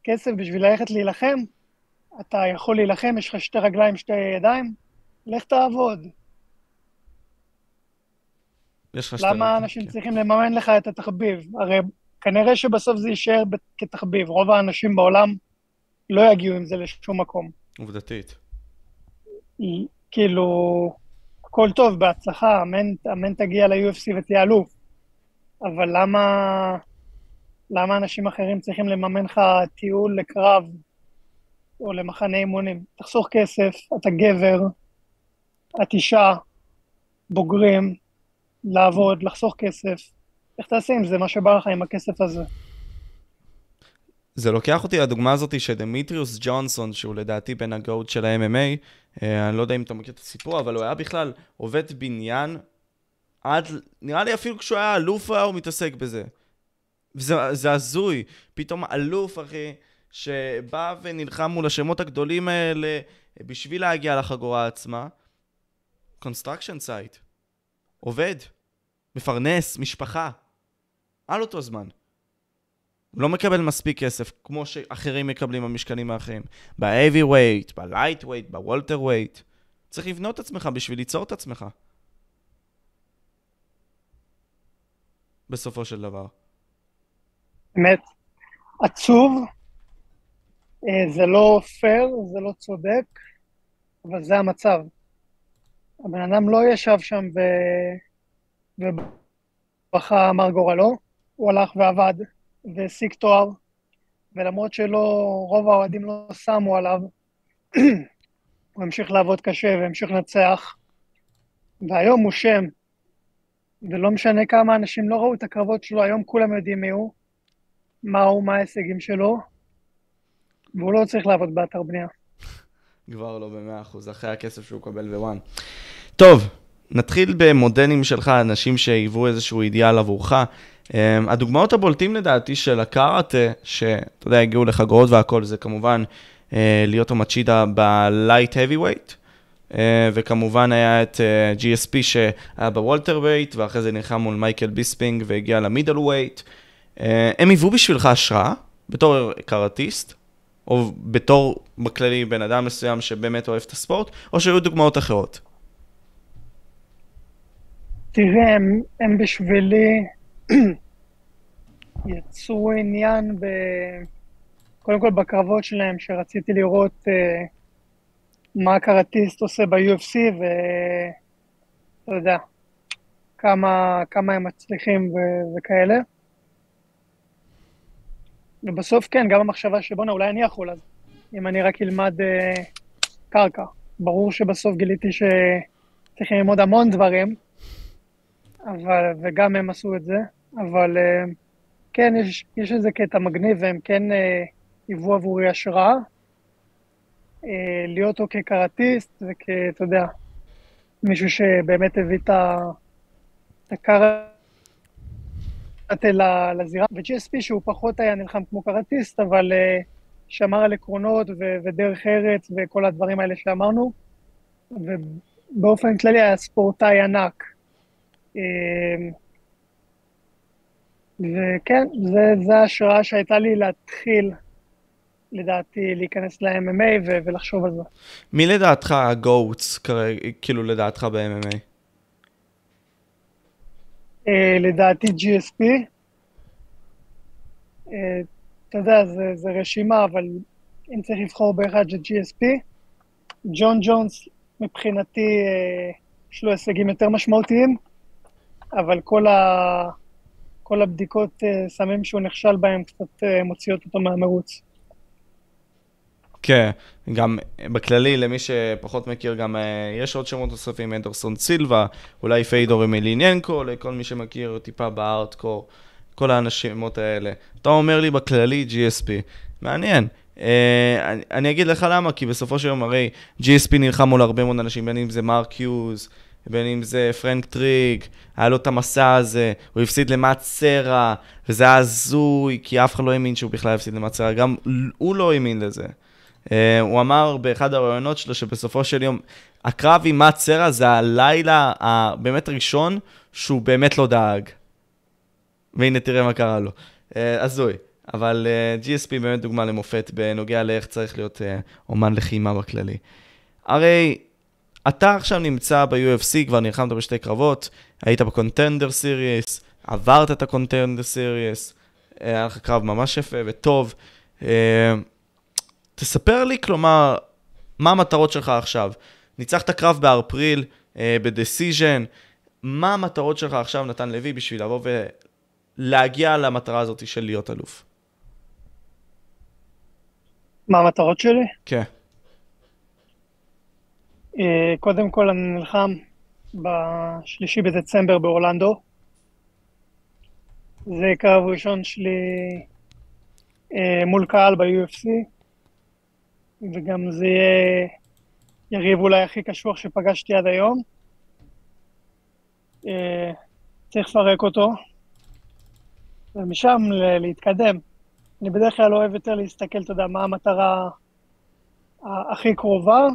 כסף בשביל ללכת להילחם. אתה יכול להילחם, יש לך שתי רגליים, שתי ידיים, לך תעבוד. למה אנשים כן. צריכים לממן לך את התחביב? הרי כנראה שבסוף זה יישאר כתחביב. רוב האנשים בעולם לא יגיעו עם זה לשום מקום. עובדתית. כאילו, הכל טוב, בהצלחה, אמן, אמן תגיע ל-UFC ותהיה אלוף. אבל למה, למה אנשים אחרים צריכים לממן לך טיול לקרב או למחנה אימונים? תחסוך כסף, אתה גבר, את אישה, בוגרים, לעבוד, לחסוך כסף. איך תעשה עם זה מה שבא לך עם הכסף הזה? זה לוקח אותי לדוגמה הזאת שדמיטריוס ג'ונסון, שהוא לדעתי בן הגאות של ה-MMA, אה, אני לא יודע אם אתה מכיר את הסיפור, אבל הוא היה בכלל עובד בניין עד, נראה לי אפילו כשהוא היה אלוף הוא מתעסק בזה. וזה זה הזוי, פתאום אלוף, אחי, שבא ונלחם מול השמות הגדולים האלה בשביל להגיע לחגורה עצמה. construction site. עובד. מפרנס, משפחה. על אותו זמן. הוא לא מקבל מספיק כסף, כמו שאחרים מקבלים במשקלים האחרים. ב-heavy weight, ב-light weight, ב- welterweight. צריך לבנות את עצמך בשביל ליצור את עצמך. בסופו של דבר. באמת, עצוב, אה, זה לא פייר, זה לא צודק, אבל זה המצב. הבן אדם לא ישב שם ו... ובכה אמר גורלו, הוא הלך ועבד והשיג תואר, ולמרות שלא, רוב האוהדים לא שמו עליו, *clears throat* הוא המשיך לעבוד קשה והמשיך לנצח, והיום הוא שם, ולא משנה כמה אנשים לא ראו את הקרבות שלו, היום כולם יודעים מי הוא, מה הוא, מה ההישגים שלו, והוא לא צריך לעבוד באתר בנייה. *laughs* כבר לא במאה אחוז, אחרי הכסף שהוא קבל בוואן. טוב, נתחיל במודלים שלך, אנשים שהיוו איזשהו אידיאל עבורך. אמ, הדוגמאות הבולטים לדעתי של הקראטה, שאתה יודע, הגיעו לחגורות והכל, זה כמובן אה, ליוטו מצ'ידה ב-light heavyweight, אה, וכמובן היה את אה, GSP שהיה ב welterweight, ואחרי זה נלחם מול מייקל ביספינג והגיע ל middleweight. הם היוו בשבילך השראה, בתור קראטיסט, או בתור בכללי בן אדם מסוים שבאמת אוהב את הספורט, או שהיו דוגמאות אחרות? תראה, הם, הם בשבילי יצרו עניין ב... קודם כל בקרבות שלהם, שרציתי לראות uh, מה הקרטיסט עושה ב-UFC, ואתה יודע, כמה, כמה הם מצליחים ו... וכאלה. ובסוף כן, גם המחשבה שבואנה, אולי אני יכול אז, אם אני רק אלמד uh, קרקע. ברור שבסוף גיליתי שצריכים ללמוד המון דברים, אבל, וגם הם עשו את זה, אבל uh, כן, יש, יש איזה קטע מגניב, והם כן uh, היוו עבורי השראה. Uh, להיות או כקראטיסט וכ... אתה יודע, מישהו שבאמת הביא את הקראטה לזירה, ו-GSP שהוא פחות היה נלחם כמו קראטיסט, אבל שמר על עקרונות ו- ודרך ארץ וכל הדברים האלה שאמרנו, ובאופן כללי היה ספורטאי ענק. וכן, זה ההשראה שהייתה לי להתחיל, לדעתי, להיכנס ל-MMA ו- ולחשוב על זה. מי לדעתך הגוטס, כאילו לדעתך ב-MMA? Uh, לדעתי GSP. Uh, אתה יודע, זה, זה רשימה, אבל אם צריך לבחור באחד זה GSP. ג'ון ג'ונס, מבחינתי, uh, יש לו הישגים יותר משמעותיים, אבל כל, ה, כל הבדיקות uh, סמים שהוא נכשל בהם קצת uh, מוציאות אותו מהמרוץ. כן, גם בכללי, למי שפחות מכיר, גם יש עוד שמות נוספים, אנדרסון סילבה, אולי פיידור אמיליניאנקו, לכל מי שמכיר טיפה בארטקור, כל האנשימות האלה. אתה אומר לי בכללי GSP, מעניין. אה, אני, אני אגיד לך למה, כי בסופו של יום הרי GSP נלחם מול הרבה מאוד אנשים, בין אם זה מרק יוז, בין אם זה פרנק טריג, היה לו את המסע הזה, הוא הפסיד למאט סרה, וזה היה הזוי, כי אף אחד לא האמין שהוא בכלל הפסיד למאט סרה, גם הוא לא האמין לזה. Uh, הוא אמר באחד הראיונות שלו שבסופו של יום, הקרב עם מאט סרה זה הלילה הבאמת ראשון שהוא באמת לא דאג. והנה תראה מה קרה לו. Uh, הזוי. אבל uh, GSP באמת דוגמה למופת בנוגע לאיך צריך להיות uh, אומן לחימה בכללי. הרי אתה עכשיו נמצא ב-UFC, כבר נלחמת בשתי קרבות, היית בקונטנדר סיריוס, עברת את הקונטנדר סיריוס, היה לך קרב ממש יפה וטוב. אה, תספר לי, כלומר, מה המטרות שלך עכשיו? ניצחת קרב באפריל, אה, ב decision, מה המטרות שלך עכשיו, נתן לוי, בשביל לבוא ולהגיע למטרה הזאת של להיות אלוף? מה המטרות שלי? כן. אה, קודם כל אני נלחם בשלישי בדצמבר באורלנדו. זה קרב ראשון שלי אה, מול קהל ב-UFC, וגם זה יהיה יריב אולי הכי קשוח שפגשתי עד היום. אה, צריך לפרק אותו, ומשם להתקדם. אני בדרך כלל אוהב יותר להסתכל, אתה יודע, מה המטרה הכי קרובה,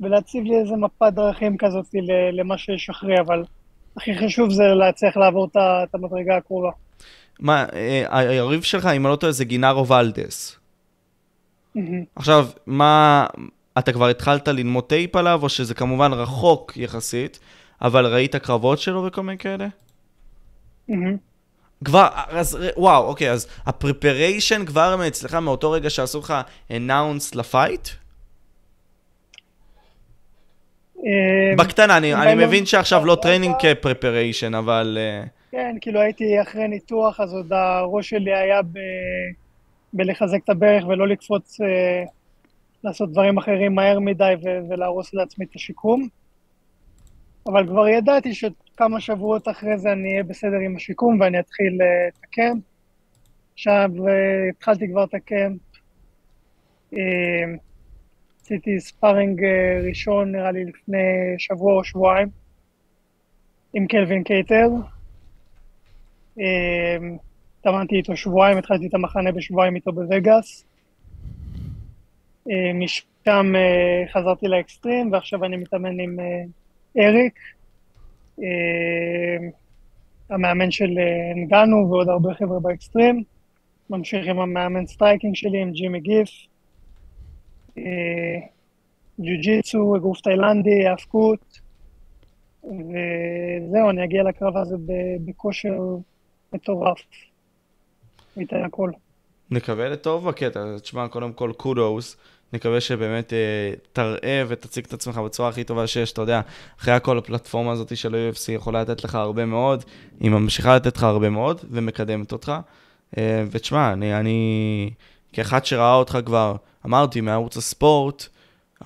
ולהציב לי איזה מפת דרכים כזאת למה שיש אחרי, אבל הכי חשוב זה להצליח לעבור את המדרגה הקרובה. מה, אה, היריב שלך, אם אני לא טועה, זה גינארו ולדס. עכשיו, מה, אתה כבר התחלת ללמוד טייפ עליו, או שזה כמובן רחוק יחסית, אבל ראית קרבות שלו וכל מיני כאלה? כבר, אז וואו, אוקיי, אז ה preparation כבר אצלך מאותו רגע שעשו לך announce ל fight? אה, בקטנה, אני, אני לא- מבין שעכשיו לא training כ preparation, אבל... אה, כן, כאילו הייתי אחרי ניתוח, אז עוד הראש שלי היה ב... בלחזק את הברך ולא לקפוץ, אה, לעשות דברים אחרים מהר מדי ו... ולהרוס לעצמי את השיקום. אבל כבר ידעתי שכמה שבועות אחרי זה אני אהיה בסדר עם השיקום ואני אתחיל לתקן. עכשיו התחלתי כבר את ה camp. עשיתי sparring אה, ראשון, נראה לי לפני שבוע או שבועיים, עם קלווין קייטר. התאמנתי איתו שבועיים, התחלתי את המחנה בשבועיים איתו בווגאס. אה, משם אה, חזרתי ל Xtreme, ועכשיו אני מתאמן עם אריק, המאמן של נגאנו ועוד הרבה חבר'ה ב Xtreme. ממשיך עם המאמן striking שלי, עם ג'ימי גיף. אה, ג'יו-ג'יצו, אגרוף תאילנדי, האבקות, וזהו, אני אגיע לקרב הזה בכושר מטורף. ניתן הכל. נקווה לטוב בקטע, תשמע, קודם כל קודוס, נקווה שבאמת אה, תראה ותציג את עצמך בצורה הכי טובה שיש, אתה יודע, אחרי הכל הפלטפורמה הזאת של ה-UFC יכולה לתת לך הרבה מאוד, היא ממשיכה לתת לך הרבה מאוד ומקדמת אותך. אה, ותשמע, אני, אני כאחד שראה אותך כבר אמרתי, מערוץ הספורט,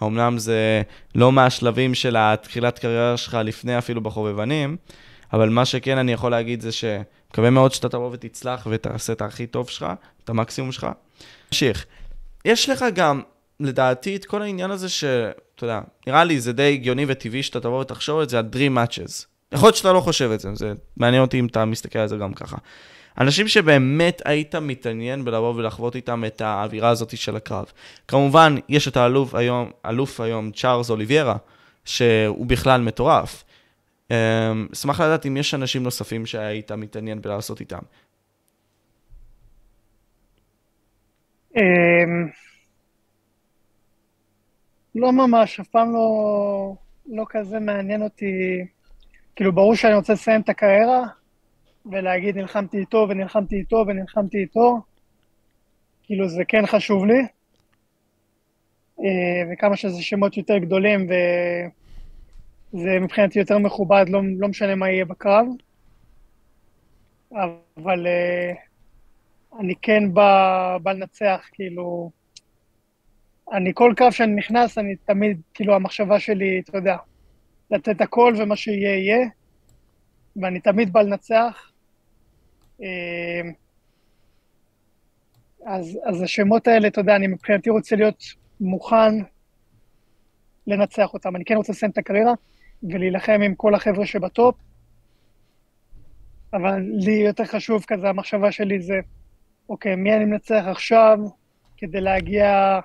אמנם זה לא מהשלבים של התחילת קריירה שלך לפני אפילו בחובבנים, אבל מה שכן אני יכול להגיד זה שמקווה מאוד שאתה תבוא ותצלח ותעשה את הכי טוב שלך, את המקסימום שלך. נמשיך. יש לך גם, לדעתי, את כל העניין הזה שאתה יודע, נראה לי זה די הגיוני וטבעי שאתה תבוא ותחשוב את זה, ה-Dream Matches. יכול להיות שאתה לא חושב את זה, זה מעניין אותי אם אתה מסתכל על זה גם ככה. אנשים שבאמת היית מתעניין בלבוא ולחוות איתם את האווירה הזאת של הקרב. כמובן, יש את האלוף היום, אלוף היום, צ'ארלס אוליביירה, שהוא בכלל מטורף. אמ, אשמח לדעת אם יש אנשים נוספים שהיית מתעניין בלעשות איתם. אמ, לא ממש, אף פעם לא, לא כזה מעניין אותי. כאילו, ברור שאני רוצה לסיים את הקריירה, ולהגיד נלחמתי איתו ונלחמתי איתו ונלחמתי איתו, כאילו זה כן חשוב לי. אה, וכמה שזה שמות יותר גדולים וזה מבחינתי יותר מכובד, לא, לא משנה מה יהיה בקרב. אבל אה, אני כן בא, בא לנצח, כאילו... אני, כל קרב שאני נכנס, אני תמיד, כאילו, המחשבה שלי, אתה יודע, לתת הכל ומה שיהיה, יהיה. ואני תמיד בא לנצח. אה, אז, אז השמות האלה, אתה יודע, אני מבחינתי רוצה להיות מוכן לנצח אותם. אני כן רוצה לסיים את הקריירה, ולהילחם עם כל החבר'ה שב top. אבל לי יותר חשוב כזה, המחשבה שלי זה, אוקיי, מי אני מנצח עכשיו כדי להגיע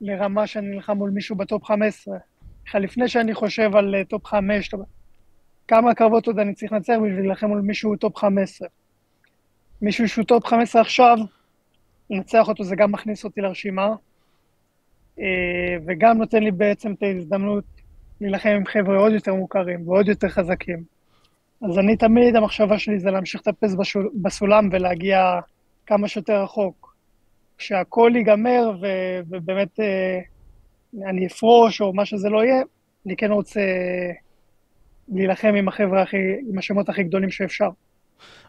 לרמה שאני נלחם מול מישהו ב top 15? בכלל, לפני שאני חושב על אה, top 5, top... כמה קרבות עוד אני צריך לנצח בשביל להילחם מול מישהו top 15? מישהו שהוא top 15 עכשיו, לנצח אותו זה גם מכניס אותי לרשימה, אה, וגם נותן לי בעצם את ההזדמנות להילחם עם חבר'ה עוד יותר מוכרים ועוד יותר חזקים. אז אני תמיד, המחשבה שלי זה להמשיך לטפס בסולם ולהגיע כמה שיותר רחוק. כשהכול ייגמר ו- ובאמת אה, אני אפרוש או מה שזה לא יהיה, אני כן רוצה להילחם עם החבר'ה הכי, עם השמות הכי גדולים שאפשר.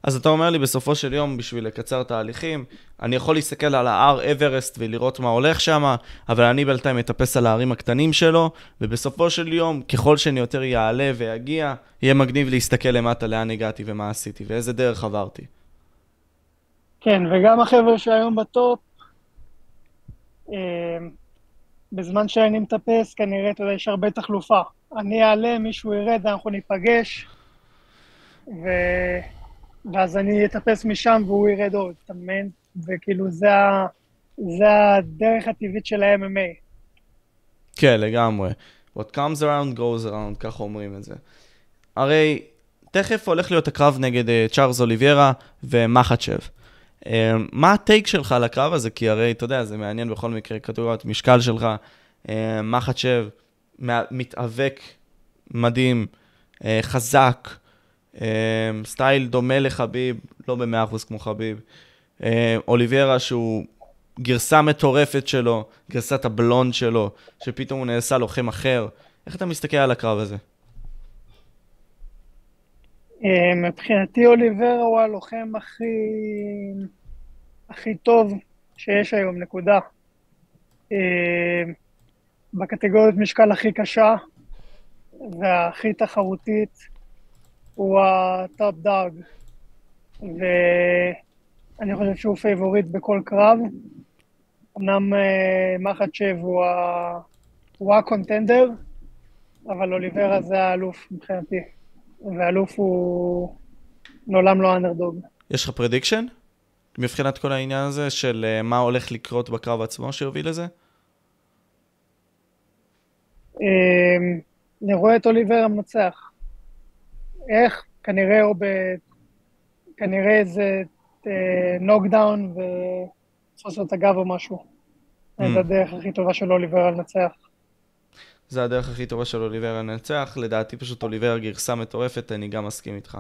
אז אתה אומר לי, בסופו של יום, בשביל לקצר תהליכים, אני יכול להסתכל על ההר אברסט ולראות מה הולך שם, אבל אני בינתיים מטפס על ההרים הקטנים שלו, ובסופו של יום, ככל שאני יותר יעלה ויגיע, יהיה מגניב להסתכל למטה לאן הגעתי ומה עשיתי ואיזה דרך עברתי. כן, וגם החבר'ה שהיום בטופ, אה, בזמן שאני מטפס, כנראה, אתה יודע, יש הרבה תחלופה. אני אעלה, מישהו ירד, אנחנו ניפגש, ו... ואז אני אטפס משם והוא ירד עוד, אתה מבין? וכאילו, זה, ה... זה הדרך הטבעית של ה-MMA. כן, לגמרי. What comes around goes around, ככה אומרים את זה. הרי תכף הולך להיות הקרב נגד uh, צ'ארלס אוליביירה ומחצ'ב. Uh, מה הטייק שלך על הקרב הזה? כי הרי, אתה יודע, זה מעניין בכל מקרה, כתובת משקל שלך. Uh, מחצ'ב מתאבק מדהים, uh, חזק, סטייל דומה לחביב, לא במאה אחוז כמו חביב. אמ, אוליביירה שהוא גרסה מטורפת שלו, גרסת הבלונד שלו, שפתאום הוא נעשה לוחם אחר. איך אתה מסתכל על הקרב הזה? אמ, מבחינתי אוליברה הוא הלוחם הכי, הכי טוב שיש היום, נקודה. בקטגוריות משקל הכי קשה והכי תחרותית. הוא ה top dog, ואני חושב שהוא favorite בכל קרב. אמנם אה, מחצ'ב הוא, ה... הוא ה contender, אבל אוליברה זה האלוף מבחינתי, והאלוף הוא לעולם לא אנדרדוג. יש לך prediction? מבחינת כל העניין הזה של אה, מה הולך לקרות בקרב עצמו שיוביל לזה? אמ, אני רואה את אוליברה מנצח. איך? כנראה או ב... כנראה איזה knockdown ותפוס לו את הגב או משהו. אממ. זה הדרך הכי טובה של אוליברה לנצח. זה הדרך הכי טובה של אוליברה לנצח, לדעתי פשוט אוליברה גרסה מטורפת, אני גם מסכים איתך.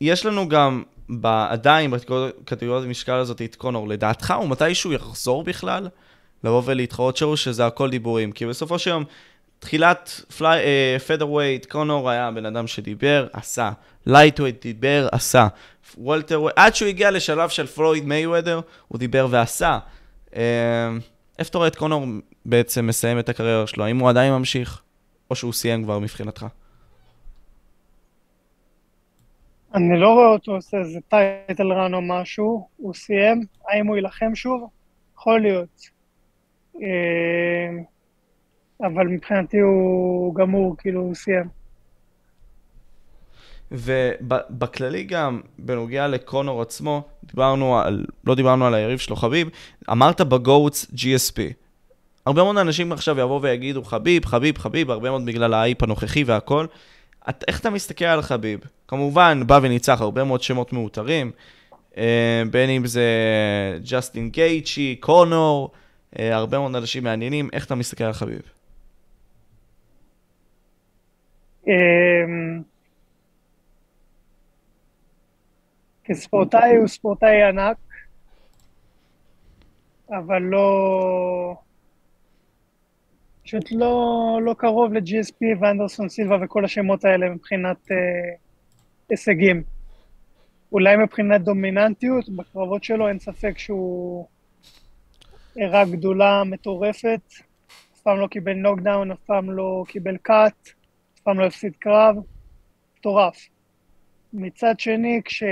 יש לנו גם. עדיין בקטגוריית המשקל הזאת את קונור, לדעתך הוא מתישהו יחזור בכלל? לבוא ולהתחרות או שזה הכל דיבורים, כי בסופו של יום תחילת featherweight, קונור היה בן אדם שדיבר, עשה. lightweight דיבר, עשה. welter עד שהוא הגיע לשלב של פלויד מייוודר, הוא דיבר ועשה. אה, איפה אתה רואה את קונור בעצם מסיים את הקריירה שלו? האם הוא עדיין ממשיך, או שהוא סיים כבר מבחינתך? אני לא רואה אותו עושה איזה טייטל רן או משהו, הוא סיים. האם הוא יילחם שוב? יכול להיות. אבל מבחינתי הוא גמור, כאילו, הוא סיים. ובכללי גם, בנוגע לקונור עצמו, דיברנו על, לא דיברנו על היריב שלו, חביב, אמרת בגוטס GSP. הרבה מאוד אנשים עכשיו יבואו ויגידו חביב, חביב, חביב, הרבה מאוד בגלל האייפ הנוכחי והכל. את, איך אתה מסתכל על חביב? כמובן, בא וניצח הרבה מאוד שמות מאותרים, אה, בין אם זה ג'סטין גייצ'י, קונור, אה, הרבה מאוד אנשים מעניינים, איך אתה מסתכל על חביב? כספורטאי הוא ספורטאי ענק, אבל לא... פשוט לא, לא קרוב ל-GSP ואנדרסון סילבה וכל השמות האלה מבחינת אה, הישגים. אולי מבחינת דומיננטיות, בקרבות שלו אין ספק שהוא הראה גדולה מטורפת, אף פעם לא קיבל נוקדאון, אף פעם לא קיבל קאט. פעם לא הפסיד קרב, מטורף. מצד שני, כש...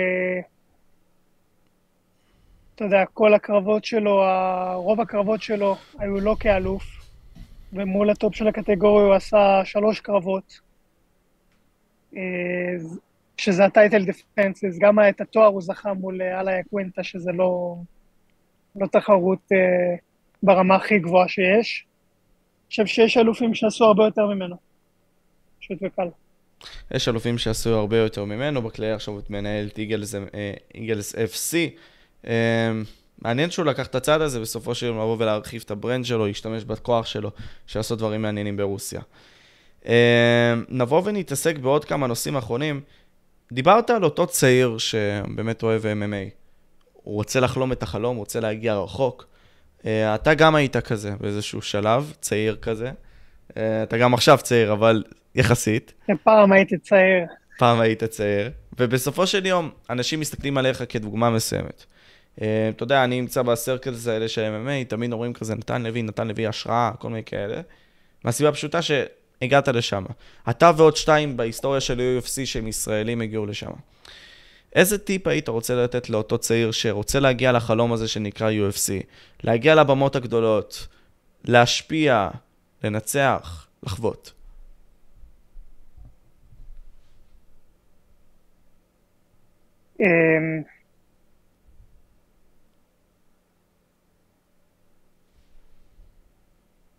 אתה יודע, כל הקרבות שלו, רוב הקרבות שלו היו לא כאלוף, ומול ה top של הקטגוריה הוא עשה שלוש קרבות, שזה ה title defenses, גם את התואר הוא זכה מול אל איאקווינטה, שזה לא, לא תחרות ברמה הכי גבוהה שיש. אני חושב שיש אלופים שעשו הרבה יותר ממנו. פשוט וקל. יש אלופים שעשו הרבה יותר ממנו, בכללי עכשיו מנהל את Eagles, Eagles FC. מעניין שהוא לקח את הצד הזה, בסופו של יום לבוא ולהרחיב את ה brand שלו, להשתמש בכוח שלו, שיעשו דברים מעניינים ברוסיה. נבוא ונתעסק בעוד כמה נושאים אחרונים. דיברת על אותו צעיר שבאמת אוהב MMA. הוא רוצה לחלום את החלום, הוא רוצה להגיע רחוק. אתה גם היית כזה באיזשהו שלב, צעיר כזה. אתה גם עכשיו צעיר, אבל יחסית. פעם הייתי צעיר. פעם היית צעיר. ובסופו של יום, אנשים מסתכלים עליך כדוגמה מסוימת. אתה יודע, אני נמצא בסרקלס האלה של MMA, תמיד אומרים כזה, נתן לוי, נתן לוי השראה, כל מיני כאלה. מהסיבה הפשוטה שהגעת לשם. אתה ועוד שתיים בהיסטוריה של UFC שהם ישראלים הגיעו לשם. איזה טיפ היית רוצה לתת לאותו צעיר שרוצה להגיע לחלום הזה שנקרא UFC? להגיע לבמות הגדולות, להשפיע, לנצח, לחוות.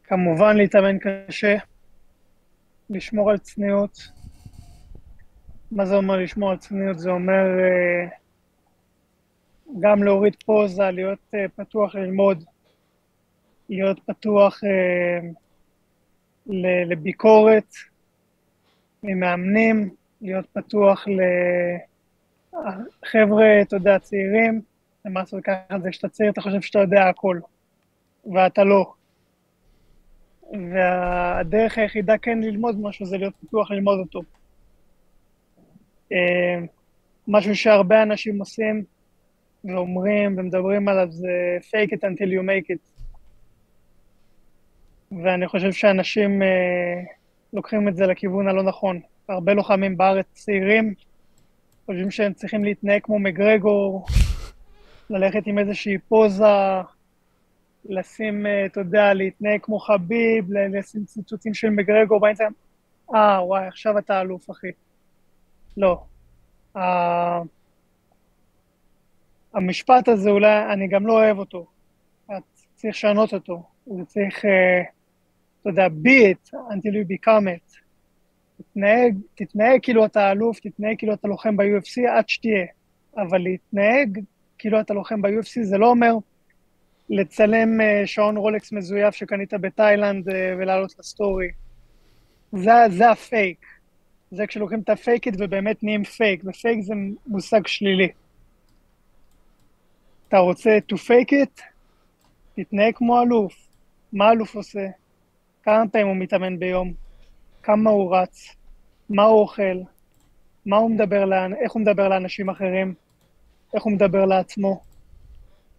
כמובן להתאמן קשה, לשמור על צניעות. מה זה אומר לשמור על צניעות? זה אומר אה, גם להוריד פוזה, להיות אה, פתוח ללמוד, להיות פתוח אה, לביקורת ממאמנים, להיות פתוח לחבר'ה, אתה יודע, צעירים, למעשה ככה זה כשאתה צעיר אתה חושב שאתה יודע הכל, ואתה לא. והדרך היחידה כן ללמוד משהו זה להיות פתוח ללמוד אותו. אה, משהו שהרבה אנשים עושים ואומרים ומדברים עליו זה fake it until you make it. ואני חושב שאנשים אה, לוקחים את זה לכיוון הלא נכון. הרבה לוחמים בארץ צעירים חושבים שהם צריכים להתנהג כמו מגרגור, ללכת עם איזושהי פוזה, לשים, אה, אתה יודע, להתנהג כמו חביב, לשים ציטוטים של מגרגור באינסטגרם. אה, וואי, עכשיו אתה אלוף, אחי. לא. Uh, המשפט הזה אולי, אני גם לא אוהב אותו. צריך לשנות אותו. זה צריך, uh, אתה יודע, be it until you become it. תתנהג, תתנהג כאילו אתה אלוף, תתנהג כאילו אתה לוחם ב-UFC עד שתהיה. אבל להתנהג כאילו אתה לוחם ב-UFC זה לא אומר לצלם uh, שעון רולקס מזויף שקנית בתאילנד uh, ולעלות לסטורי. זה, זה הפייק. זה כשלוקחים את הפייק ובאמת נהיים fake, ו fake זה מושג שלילי. אתה רוצה to fake it? תתנהג כמו אלוף. מה אלוף עושה? כמה פעמים הוא מתאמן ביום? כמה הוא רץ? מה הוא אוכל? מה הוא מדבר, לאן, איך הוא מדבר לאנשים אחרים? איך הוא מדבר לעצמו?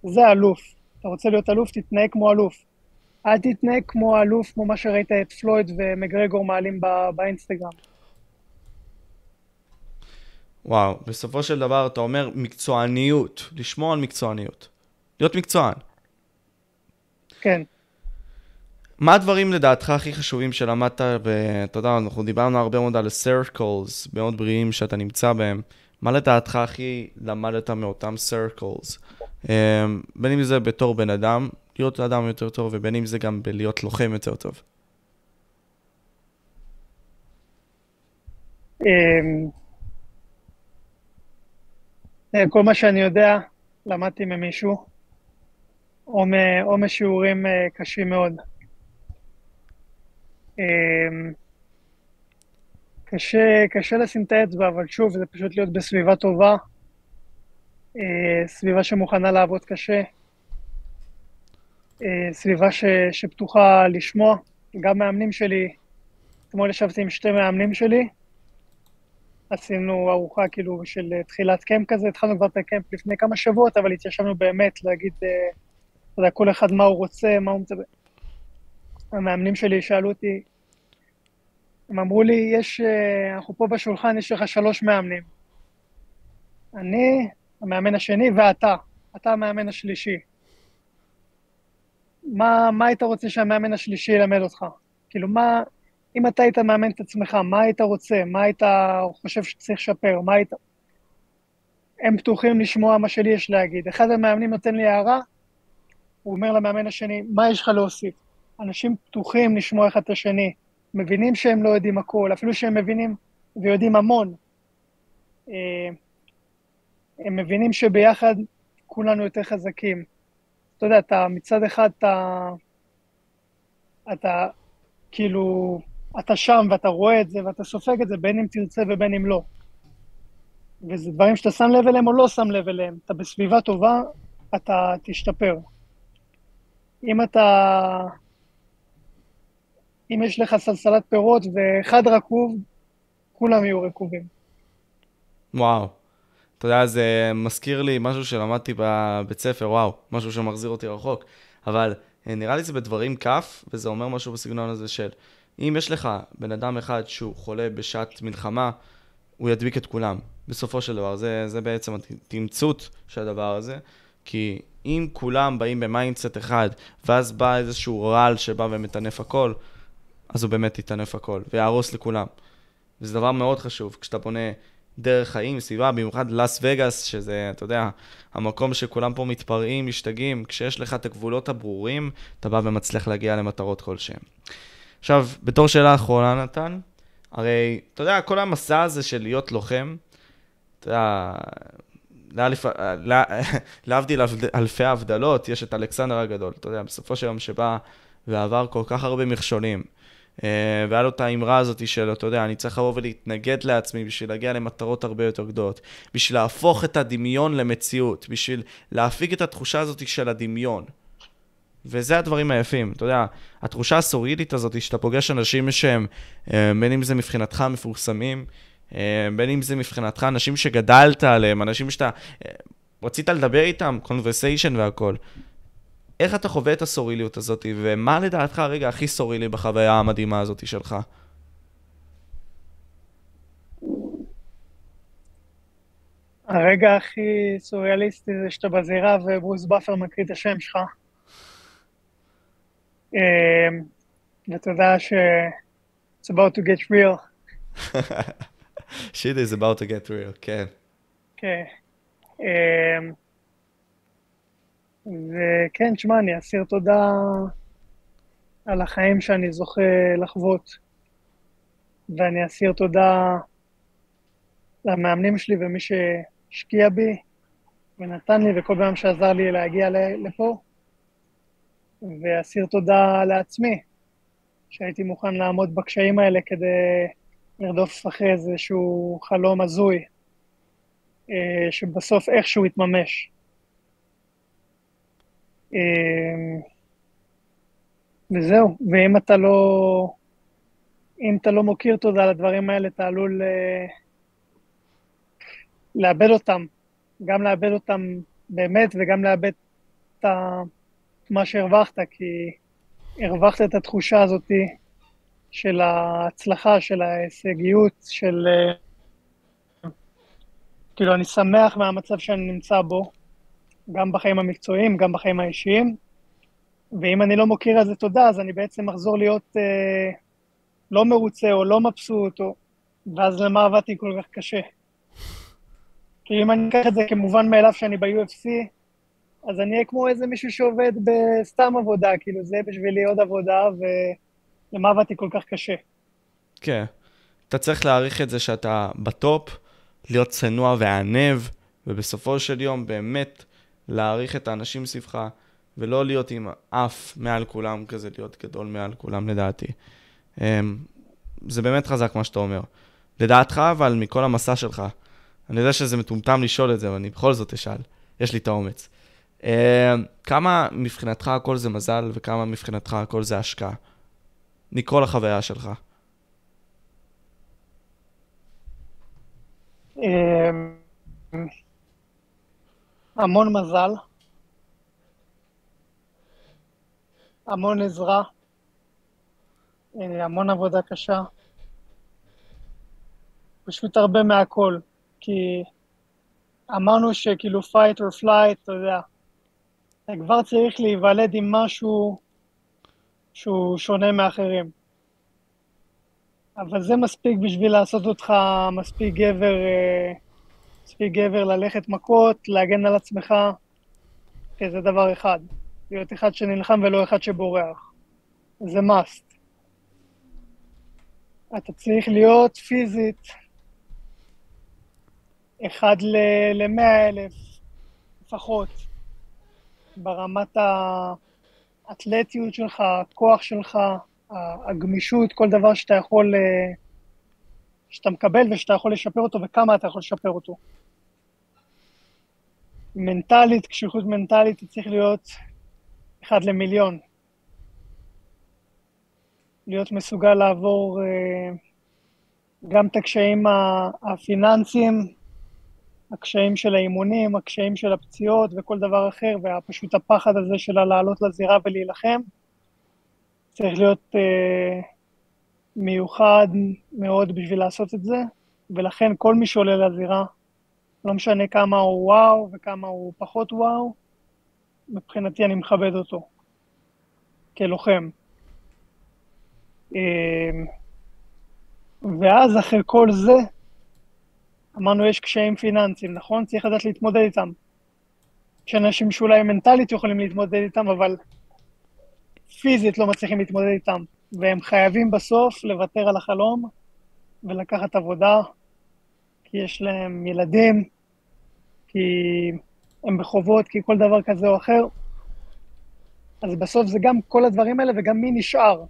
זה אלוף. אתה רוצה להיות אלוף, תתנהג כמו אלוף. אל תתנהג כמו אלוף, כמו מה שראית את פלויד ומגרגור מעלים באינסטגרם. וואו, בסופו של דבר אתה אומר מקצועניות, לשמור על מקצועניות. להיות מקצוען. כן. מה הדברים לדעתך הכי חשובים שלמדת, ואתה יודע, אנחנו דיברנו הרבה מאוד על circles מאוד בריאים שאתה נמצא בהם. מה לדעתך הכי למדת מאותם circles? אמ, בין אם זה בתור בן אדם, להיות אדם יותר טוב, ובין אם זה גם בלהיות לוחם יותר טוב. אמ, אה, כל מה שאני יודע, למדתי ממישהו, או, או משיעורים אה, קשים מאוד. אמ, קשה, קשה לשים את האצבע, אבל שוב, זה פשוט להיות בסביבה טובה, אה, סביבה שמוכנה לעבוד קשה, סביבה ש, שפתוחה לשמוע. גם מאמנים שלי, אתמול ישבתי עם שתי מאמנים שלי, עשינו ארוחה כאילו של אה, תחילת קמפ כזה, התחלנו כבר את הקמפ לפני כמה שבועות, אבל התיישבנו באמת להגיד, אה, אתה יודע, כל אחד מה הוא רוצה, מה הוא מצפה. המאמנים שלי שאלו אותי, הם אמרו לי, יש, אה, אנחנו פה בשולחן, יש לך שלוש מאמנים. אני, המאמן השני, ואתה. אתה המאמן השלישי. מה, מה היית רוצה שהמאמן השלישי ילמד אותך? כאילו, מה, אם אתה היית מאמן את עצמך, מה היית רוצה? מה היית חושב שצריך לשפר? מה היית... הם פתוחים לשמוע מה שלי יש להגיד. אחד המאמנים נותן לי הערה, הוא אומר למאמן השני, מה יש לך להוסיף? אנשים פתוחים לשמוע אחד את השני, מבינים שהם לא יודעים הכול, אפילו שהם מבינים ויודעים המון. אה, הם מבינים שביחד כולנו יותר חזקים. אתה יודע, אתה מצד אחד, אתה, אתה כאילו, אתה שם ואתה רואה את זה ואתה סופג את זה, בין אם תרצה ובין אם לא. וזה דברים שאתה שם לב אליהם או לא שם לב אליהם. אתה בסביבה טובה, אתה תשתפר. אם אתה... אם יש לך סלסלת פירות ואחד רקוב, כולם יהיו רקובים. וואו. אתה יודע, זה מזכיר לי משהו שלמדתי בבית ספר, וואו, משהו שמחזיר אותי רחוק. אבל אה, נראה לי זה בדברים כף, וזה אומר משהו בסגנון הזה של, אם יש לך בן אדם אחד שהוא חולה בשעת מלחמה, הוא ידביק את כולם, בסופו של דבר. זה, זה בעצם התמצות של הדבר הזה, כי אם כולם באים ב mindset אחד, ואז בא איזשהו רעל שבא ומטנף הכל, אז הוא באמת יטנף הכל, ויהרוס לכולם. וזה דבר מאוד חשוב, כשאתה בונה דרך חיים, סביבה, במיוחד לאס וגאס, שזה, אתה יודע, המקום שכולם פה מתפרעים, משתגעים, כשיש לך את הגבולות הברורים, אתה בא ומצליח להגיע למטרות כלשהן. עכשיו, בתור שאלה אחרונה, נתן, הרי, אתה יודע, כל המסע הזה של להיות לוחם, אתה יודע, *laughs* להבדיל אלפי הבדלות, יש את אלכסנדר הגדול, אתה יודע, בסופו של יום שבא ועבר כל כך הרבה מכשולים. אה, והיה לו את האמרה הזאת של, אתה יודע, אני צריך לבוא ולהתנגד לעצמי בשביל להגיע למטרות הרבה יותר גדולות, בשביל להפוך את הדמיון למציאות, בשביל להפיק את התחושה הזאת של הדמיון. וזה הדברים היפים, אתה יודע, התחושה הסורידית הזאת, שאתה פוגש אנשים שהם, אה, בין אם זה מבחינתך מפורסמים, אה, בין אם זה מבחינתך אנשים שגדלת עליהם, אנשים שאתה רצית לדבר איתם, conversation והכל. איך אתה חווה את הסוריאליות הזאת, ומה לדעתך הרגע הכי סוריאלי בחוויה המדהימה הזאת שלך? הרגע הכי סוריאליסטי זה שאתה בזירה וברוס באפר מקריא את השם שלך. אמ, ואתה יודע ש... It's about to get real. *laughs* shit is about to get real, כן. כן. אמ, וכן, תשמע, אני אסיר תודה על החיים שאני זוכה לחוות, ואני אסיר תודה למאמנים שלי ומי שהשקיע בי ונתן לי וכל פעם שעזר לי להגיע לפה, ואסיר תודה לעצמי, שהייתי מוכן לעמוד בקשיים האלה כדי לרדוף אחרי איזשהו חלום הזוי, אה, שבסוף איכשהו יתממש. אמ, וזהו, ואם אתה לא... אם אתה לא מוקיר תודה לדברים האלה, אתה עלול אה, לאבד אותם. גם לאבד אותם באמת וגם לאבד את מה שהרווחת, כי הרווחת את התחושה הזאת של ההצלחה, של ההישגיות, של... אה, כאילו, אני שמח מהמצב שאני נמצא בו, גם בחיים המקצועיים, גם בחיים האישיים, ואם אני לא מוקיר על זה תודה, אז אני בעצם אחזור להיות אה, לא מרוצה או לא מבסוט, או... ואז למה עבדתי כל כך קשה? כי אם אני אקח את זה כמובן מאליו שאני ב-UFC, אז אני אהיה כמו איזה מישהו שעובד בסתם עבודה, כאילו זה בשבילי עוד עבודה, ולמה עבדתי כל כך קשה. כן. אתה צריך להעריך את זה שאתה בטופ, להיות צנוע וענב, ובסופו של יום באמת להעריך את האנשים סביבך, ולא להיות עם אף מעל כולם כזה, להיות גדול מעל כולם לדעתי. אמ, זה באמת חזק מה שאתה אומר. לדעתך, אבל מכל המסע שלך, אני יודע שזה מטומטם לשאול את זה, אבל אני בכל זאת אשאל, יש לי את האומץ. אמ, כמה מבחינתך הכל זה מזל, וכמה מבחינתך הכל זה השקעה? מכל החוויה שלך. המון מזל, המון עזרה, אה, המון עבודה קשה, פשוט הרבה מהכל, כי אמרנו שכאילו fight or flight, אתה יודע, אתה כבר צריך להיוולד עם משהו שהוא שונה מאחרים. אבל זה מספיק בשביל לעשות אותך מספיק גבר, אה, מספיק גבר ללכת מכות, להגן על עצמך, זה דבר אחד. להיות אחד שנלחם ולא אחד שבורח. זה must. אתה צריך להיות פיזית אחד ל-100 אלף לפחות, ברמת האתלטיות שלך, הכוח שלך, הגמישות, כל דבר שאתה יכול, אה, שאתה מקבל ושאתה יכול לשפר אותו וכמה אתה יכול לשפר אותו. מנטלית, קשיחות מנטלית, זה צריך להיות אחד למיליון. להיות מסוגל לעבור uh, גם את הקשיים הפיננסיים, הקשיים של האימונים, הקשיים של הפציעות וכל דבר אחר, ופשוט הפחד הזה של לעלות לזירה ולהילחם. צריך להיות uh, מיוחד מאוד בשביל לעשות את זה, ולכן כל מי שעולה לזירה, לא משנה כמה הוא וואו וכמה הוא פחות וואו, מבחינתי אני מכבד אותו כלוחם. אמ, ואז אחרי כל זה, אמרנו יש קשיים פיננסיים, נכון? צריך לדעת להתמודד איתם. יש אנשים שאולי מנטלית יכולים להתמודד איתם, אבל פיזית לא מצליחים להתמודד איתם, והם חייבים בסוף לוותר על החלום ולקחת עבודה, כי יש להם ילדים, כי הם בחובות, כי כל דבר כזה או אחר. אז בסוף זה גם כל הדברים האלה וגם מי נשאר.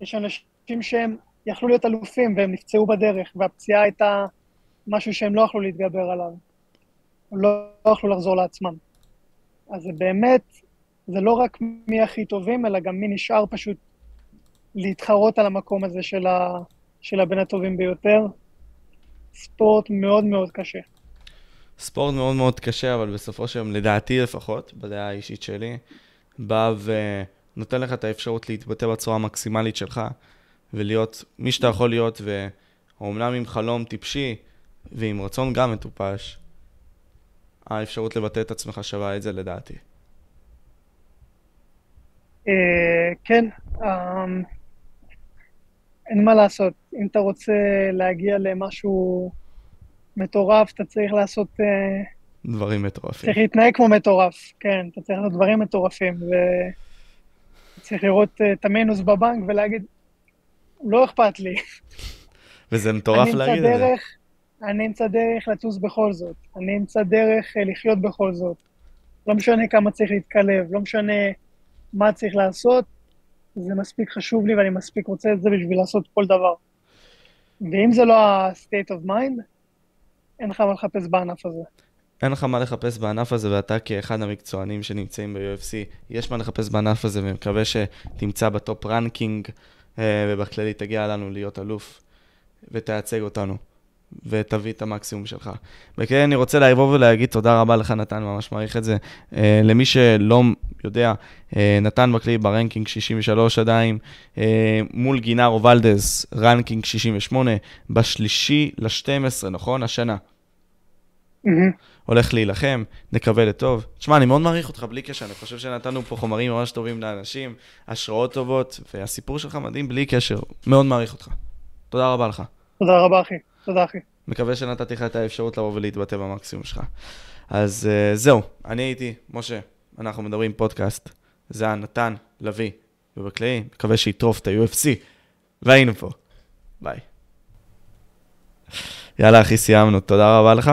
יש אנשים שהם יכלו להיות אלופים והם נפצעו בדרך, והפציעה הייתה משהו שהם לא יכלו להתגבר עליו. הם לא, יכלו לחזור לעצמם. אז זה באמת, זה לא רק מי הכי טובים, אלא גם מי נשאר פשוט להתחרות על המקום הזה של, ה, של הבין הטובים ביותר. ספורט מאוד מאוד קשה. ספורט מאוד מאוד קשה, אבל בסופו של יום, לדעתי לפחות, בדעה האישית שלי, בא ונותן לך את האפשרות להתבטא בצורה המקסימלית שלך, ולהיות מי שאתה יכול להיות, ואומנם עם חלום טיפשי, ועם רצון גם מטופש, האפשרות לבטא את עצמך שווה את זה לדעתי. אה, כן, אמ, אין מה לעשות. אם אתה רוצה להגיע למשהו מטורף, אתה צריך לעשות... אה, דברים מטורפים. צריך להתנהג כמו מטורף, כן, אתה צריך לעשות דברים מטורפים, וצריך לראות אה, את המינוס בבנק ולהגיד, לא אכפת לי. *laughs* וזה מטורף להגיד את זה. אני אמצא דרך לטוס בכל זאת, אני אמצא דרך אה, לחיות בכל זאת. לא משנה כמה צריך להתקלב, לא משנה מה צריך לעשות, זה מספיק חשוב לי ואני מספיק רוצה את זה בשביל לעשות כל דבר. ואם זה לא ה-state of mind, אין לך מה לחפש בענף הזה. אין לך מה לחפש בענף הזה, ואתה כאחד המקצוענים שנמצאים ב-UFC, יש מה לחפש בענף הזה, ומקווה שתמצא ב top ranking, אה, ובכללי תגיע לנו להיות אלוף, ותייצג אותנו. ותביא את המקסימום שלך. וכן, אני רוצה לבוא ולהגיד תודה רבה לך, נתן, ממש מעריך את זה. אה, למי שלא יודע, אה, נתן בכללי ב ranking 63 עדיין, אה, מול ג'נארו ולדז, ranking 68, בשלישי ל-12, נכון? השנה. אהם. הולך להילחם, נקווה לטוב. תשמע, אני מאוד מעריך אותך בלי קשר, אני חושב שנתנו פה חומרים ממש טובים לאנשים, השראות טובות, והסיפור שלך מדהים בלי קשר, מאוד מעריך אותך. תודה רבה לך. תודה רבה, אחי. תודה, אחי. מקווה שנתתי לך את האפשרות לבוא ולהתבטא במקסימום שלך. אז uh, זהו, אני הייתי, משה, אנחנו מדברים פודקאסט. זה היה נתן לביא, ובקלעי, מקווה שיטרוף את ה-UFC, והיינו פה. ביי. יאללה, אחי, סיימנו. תודה רבה לך.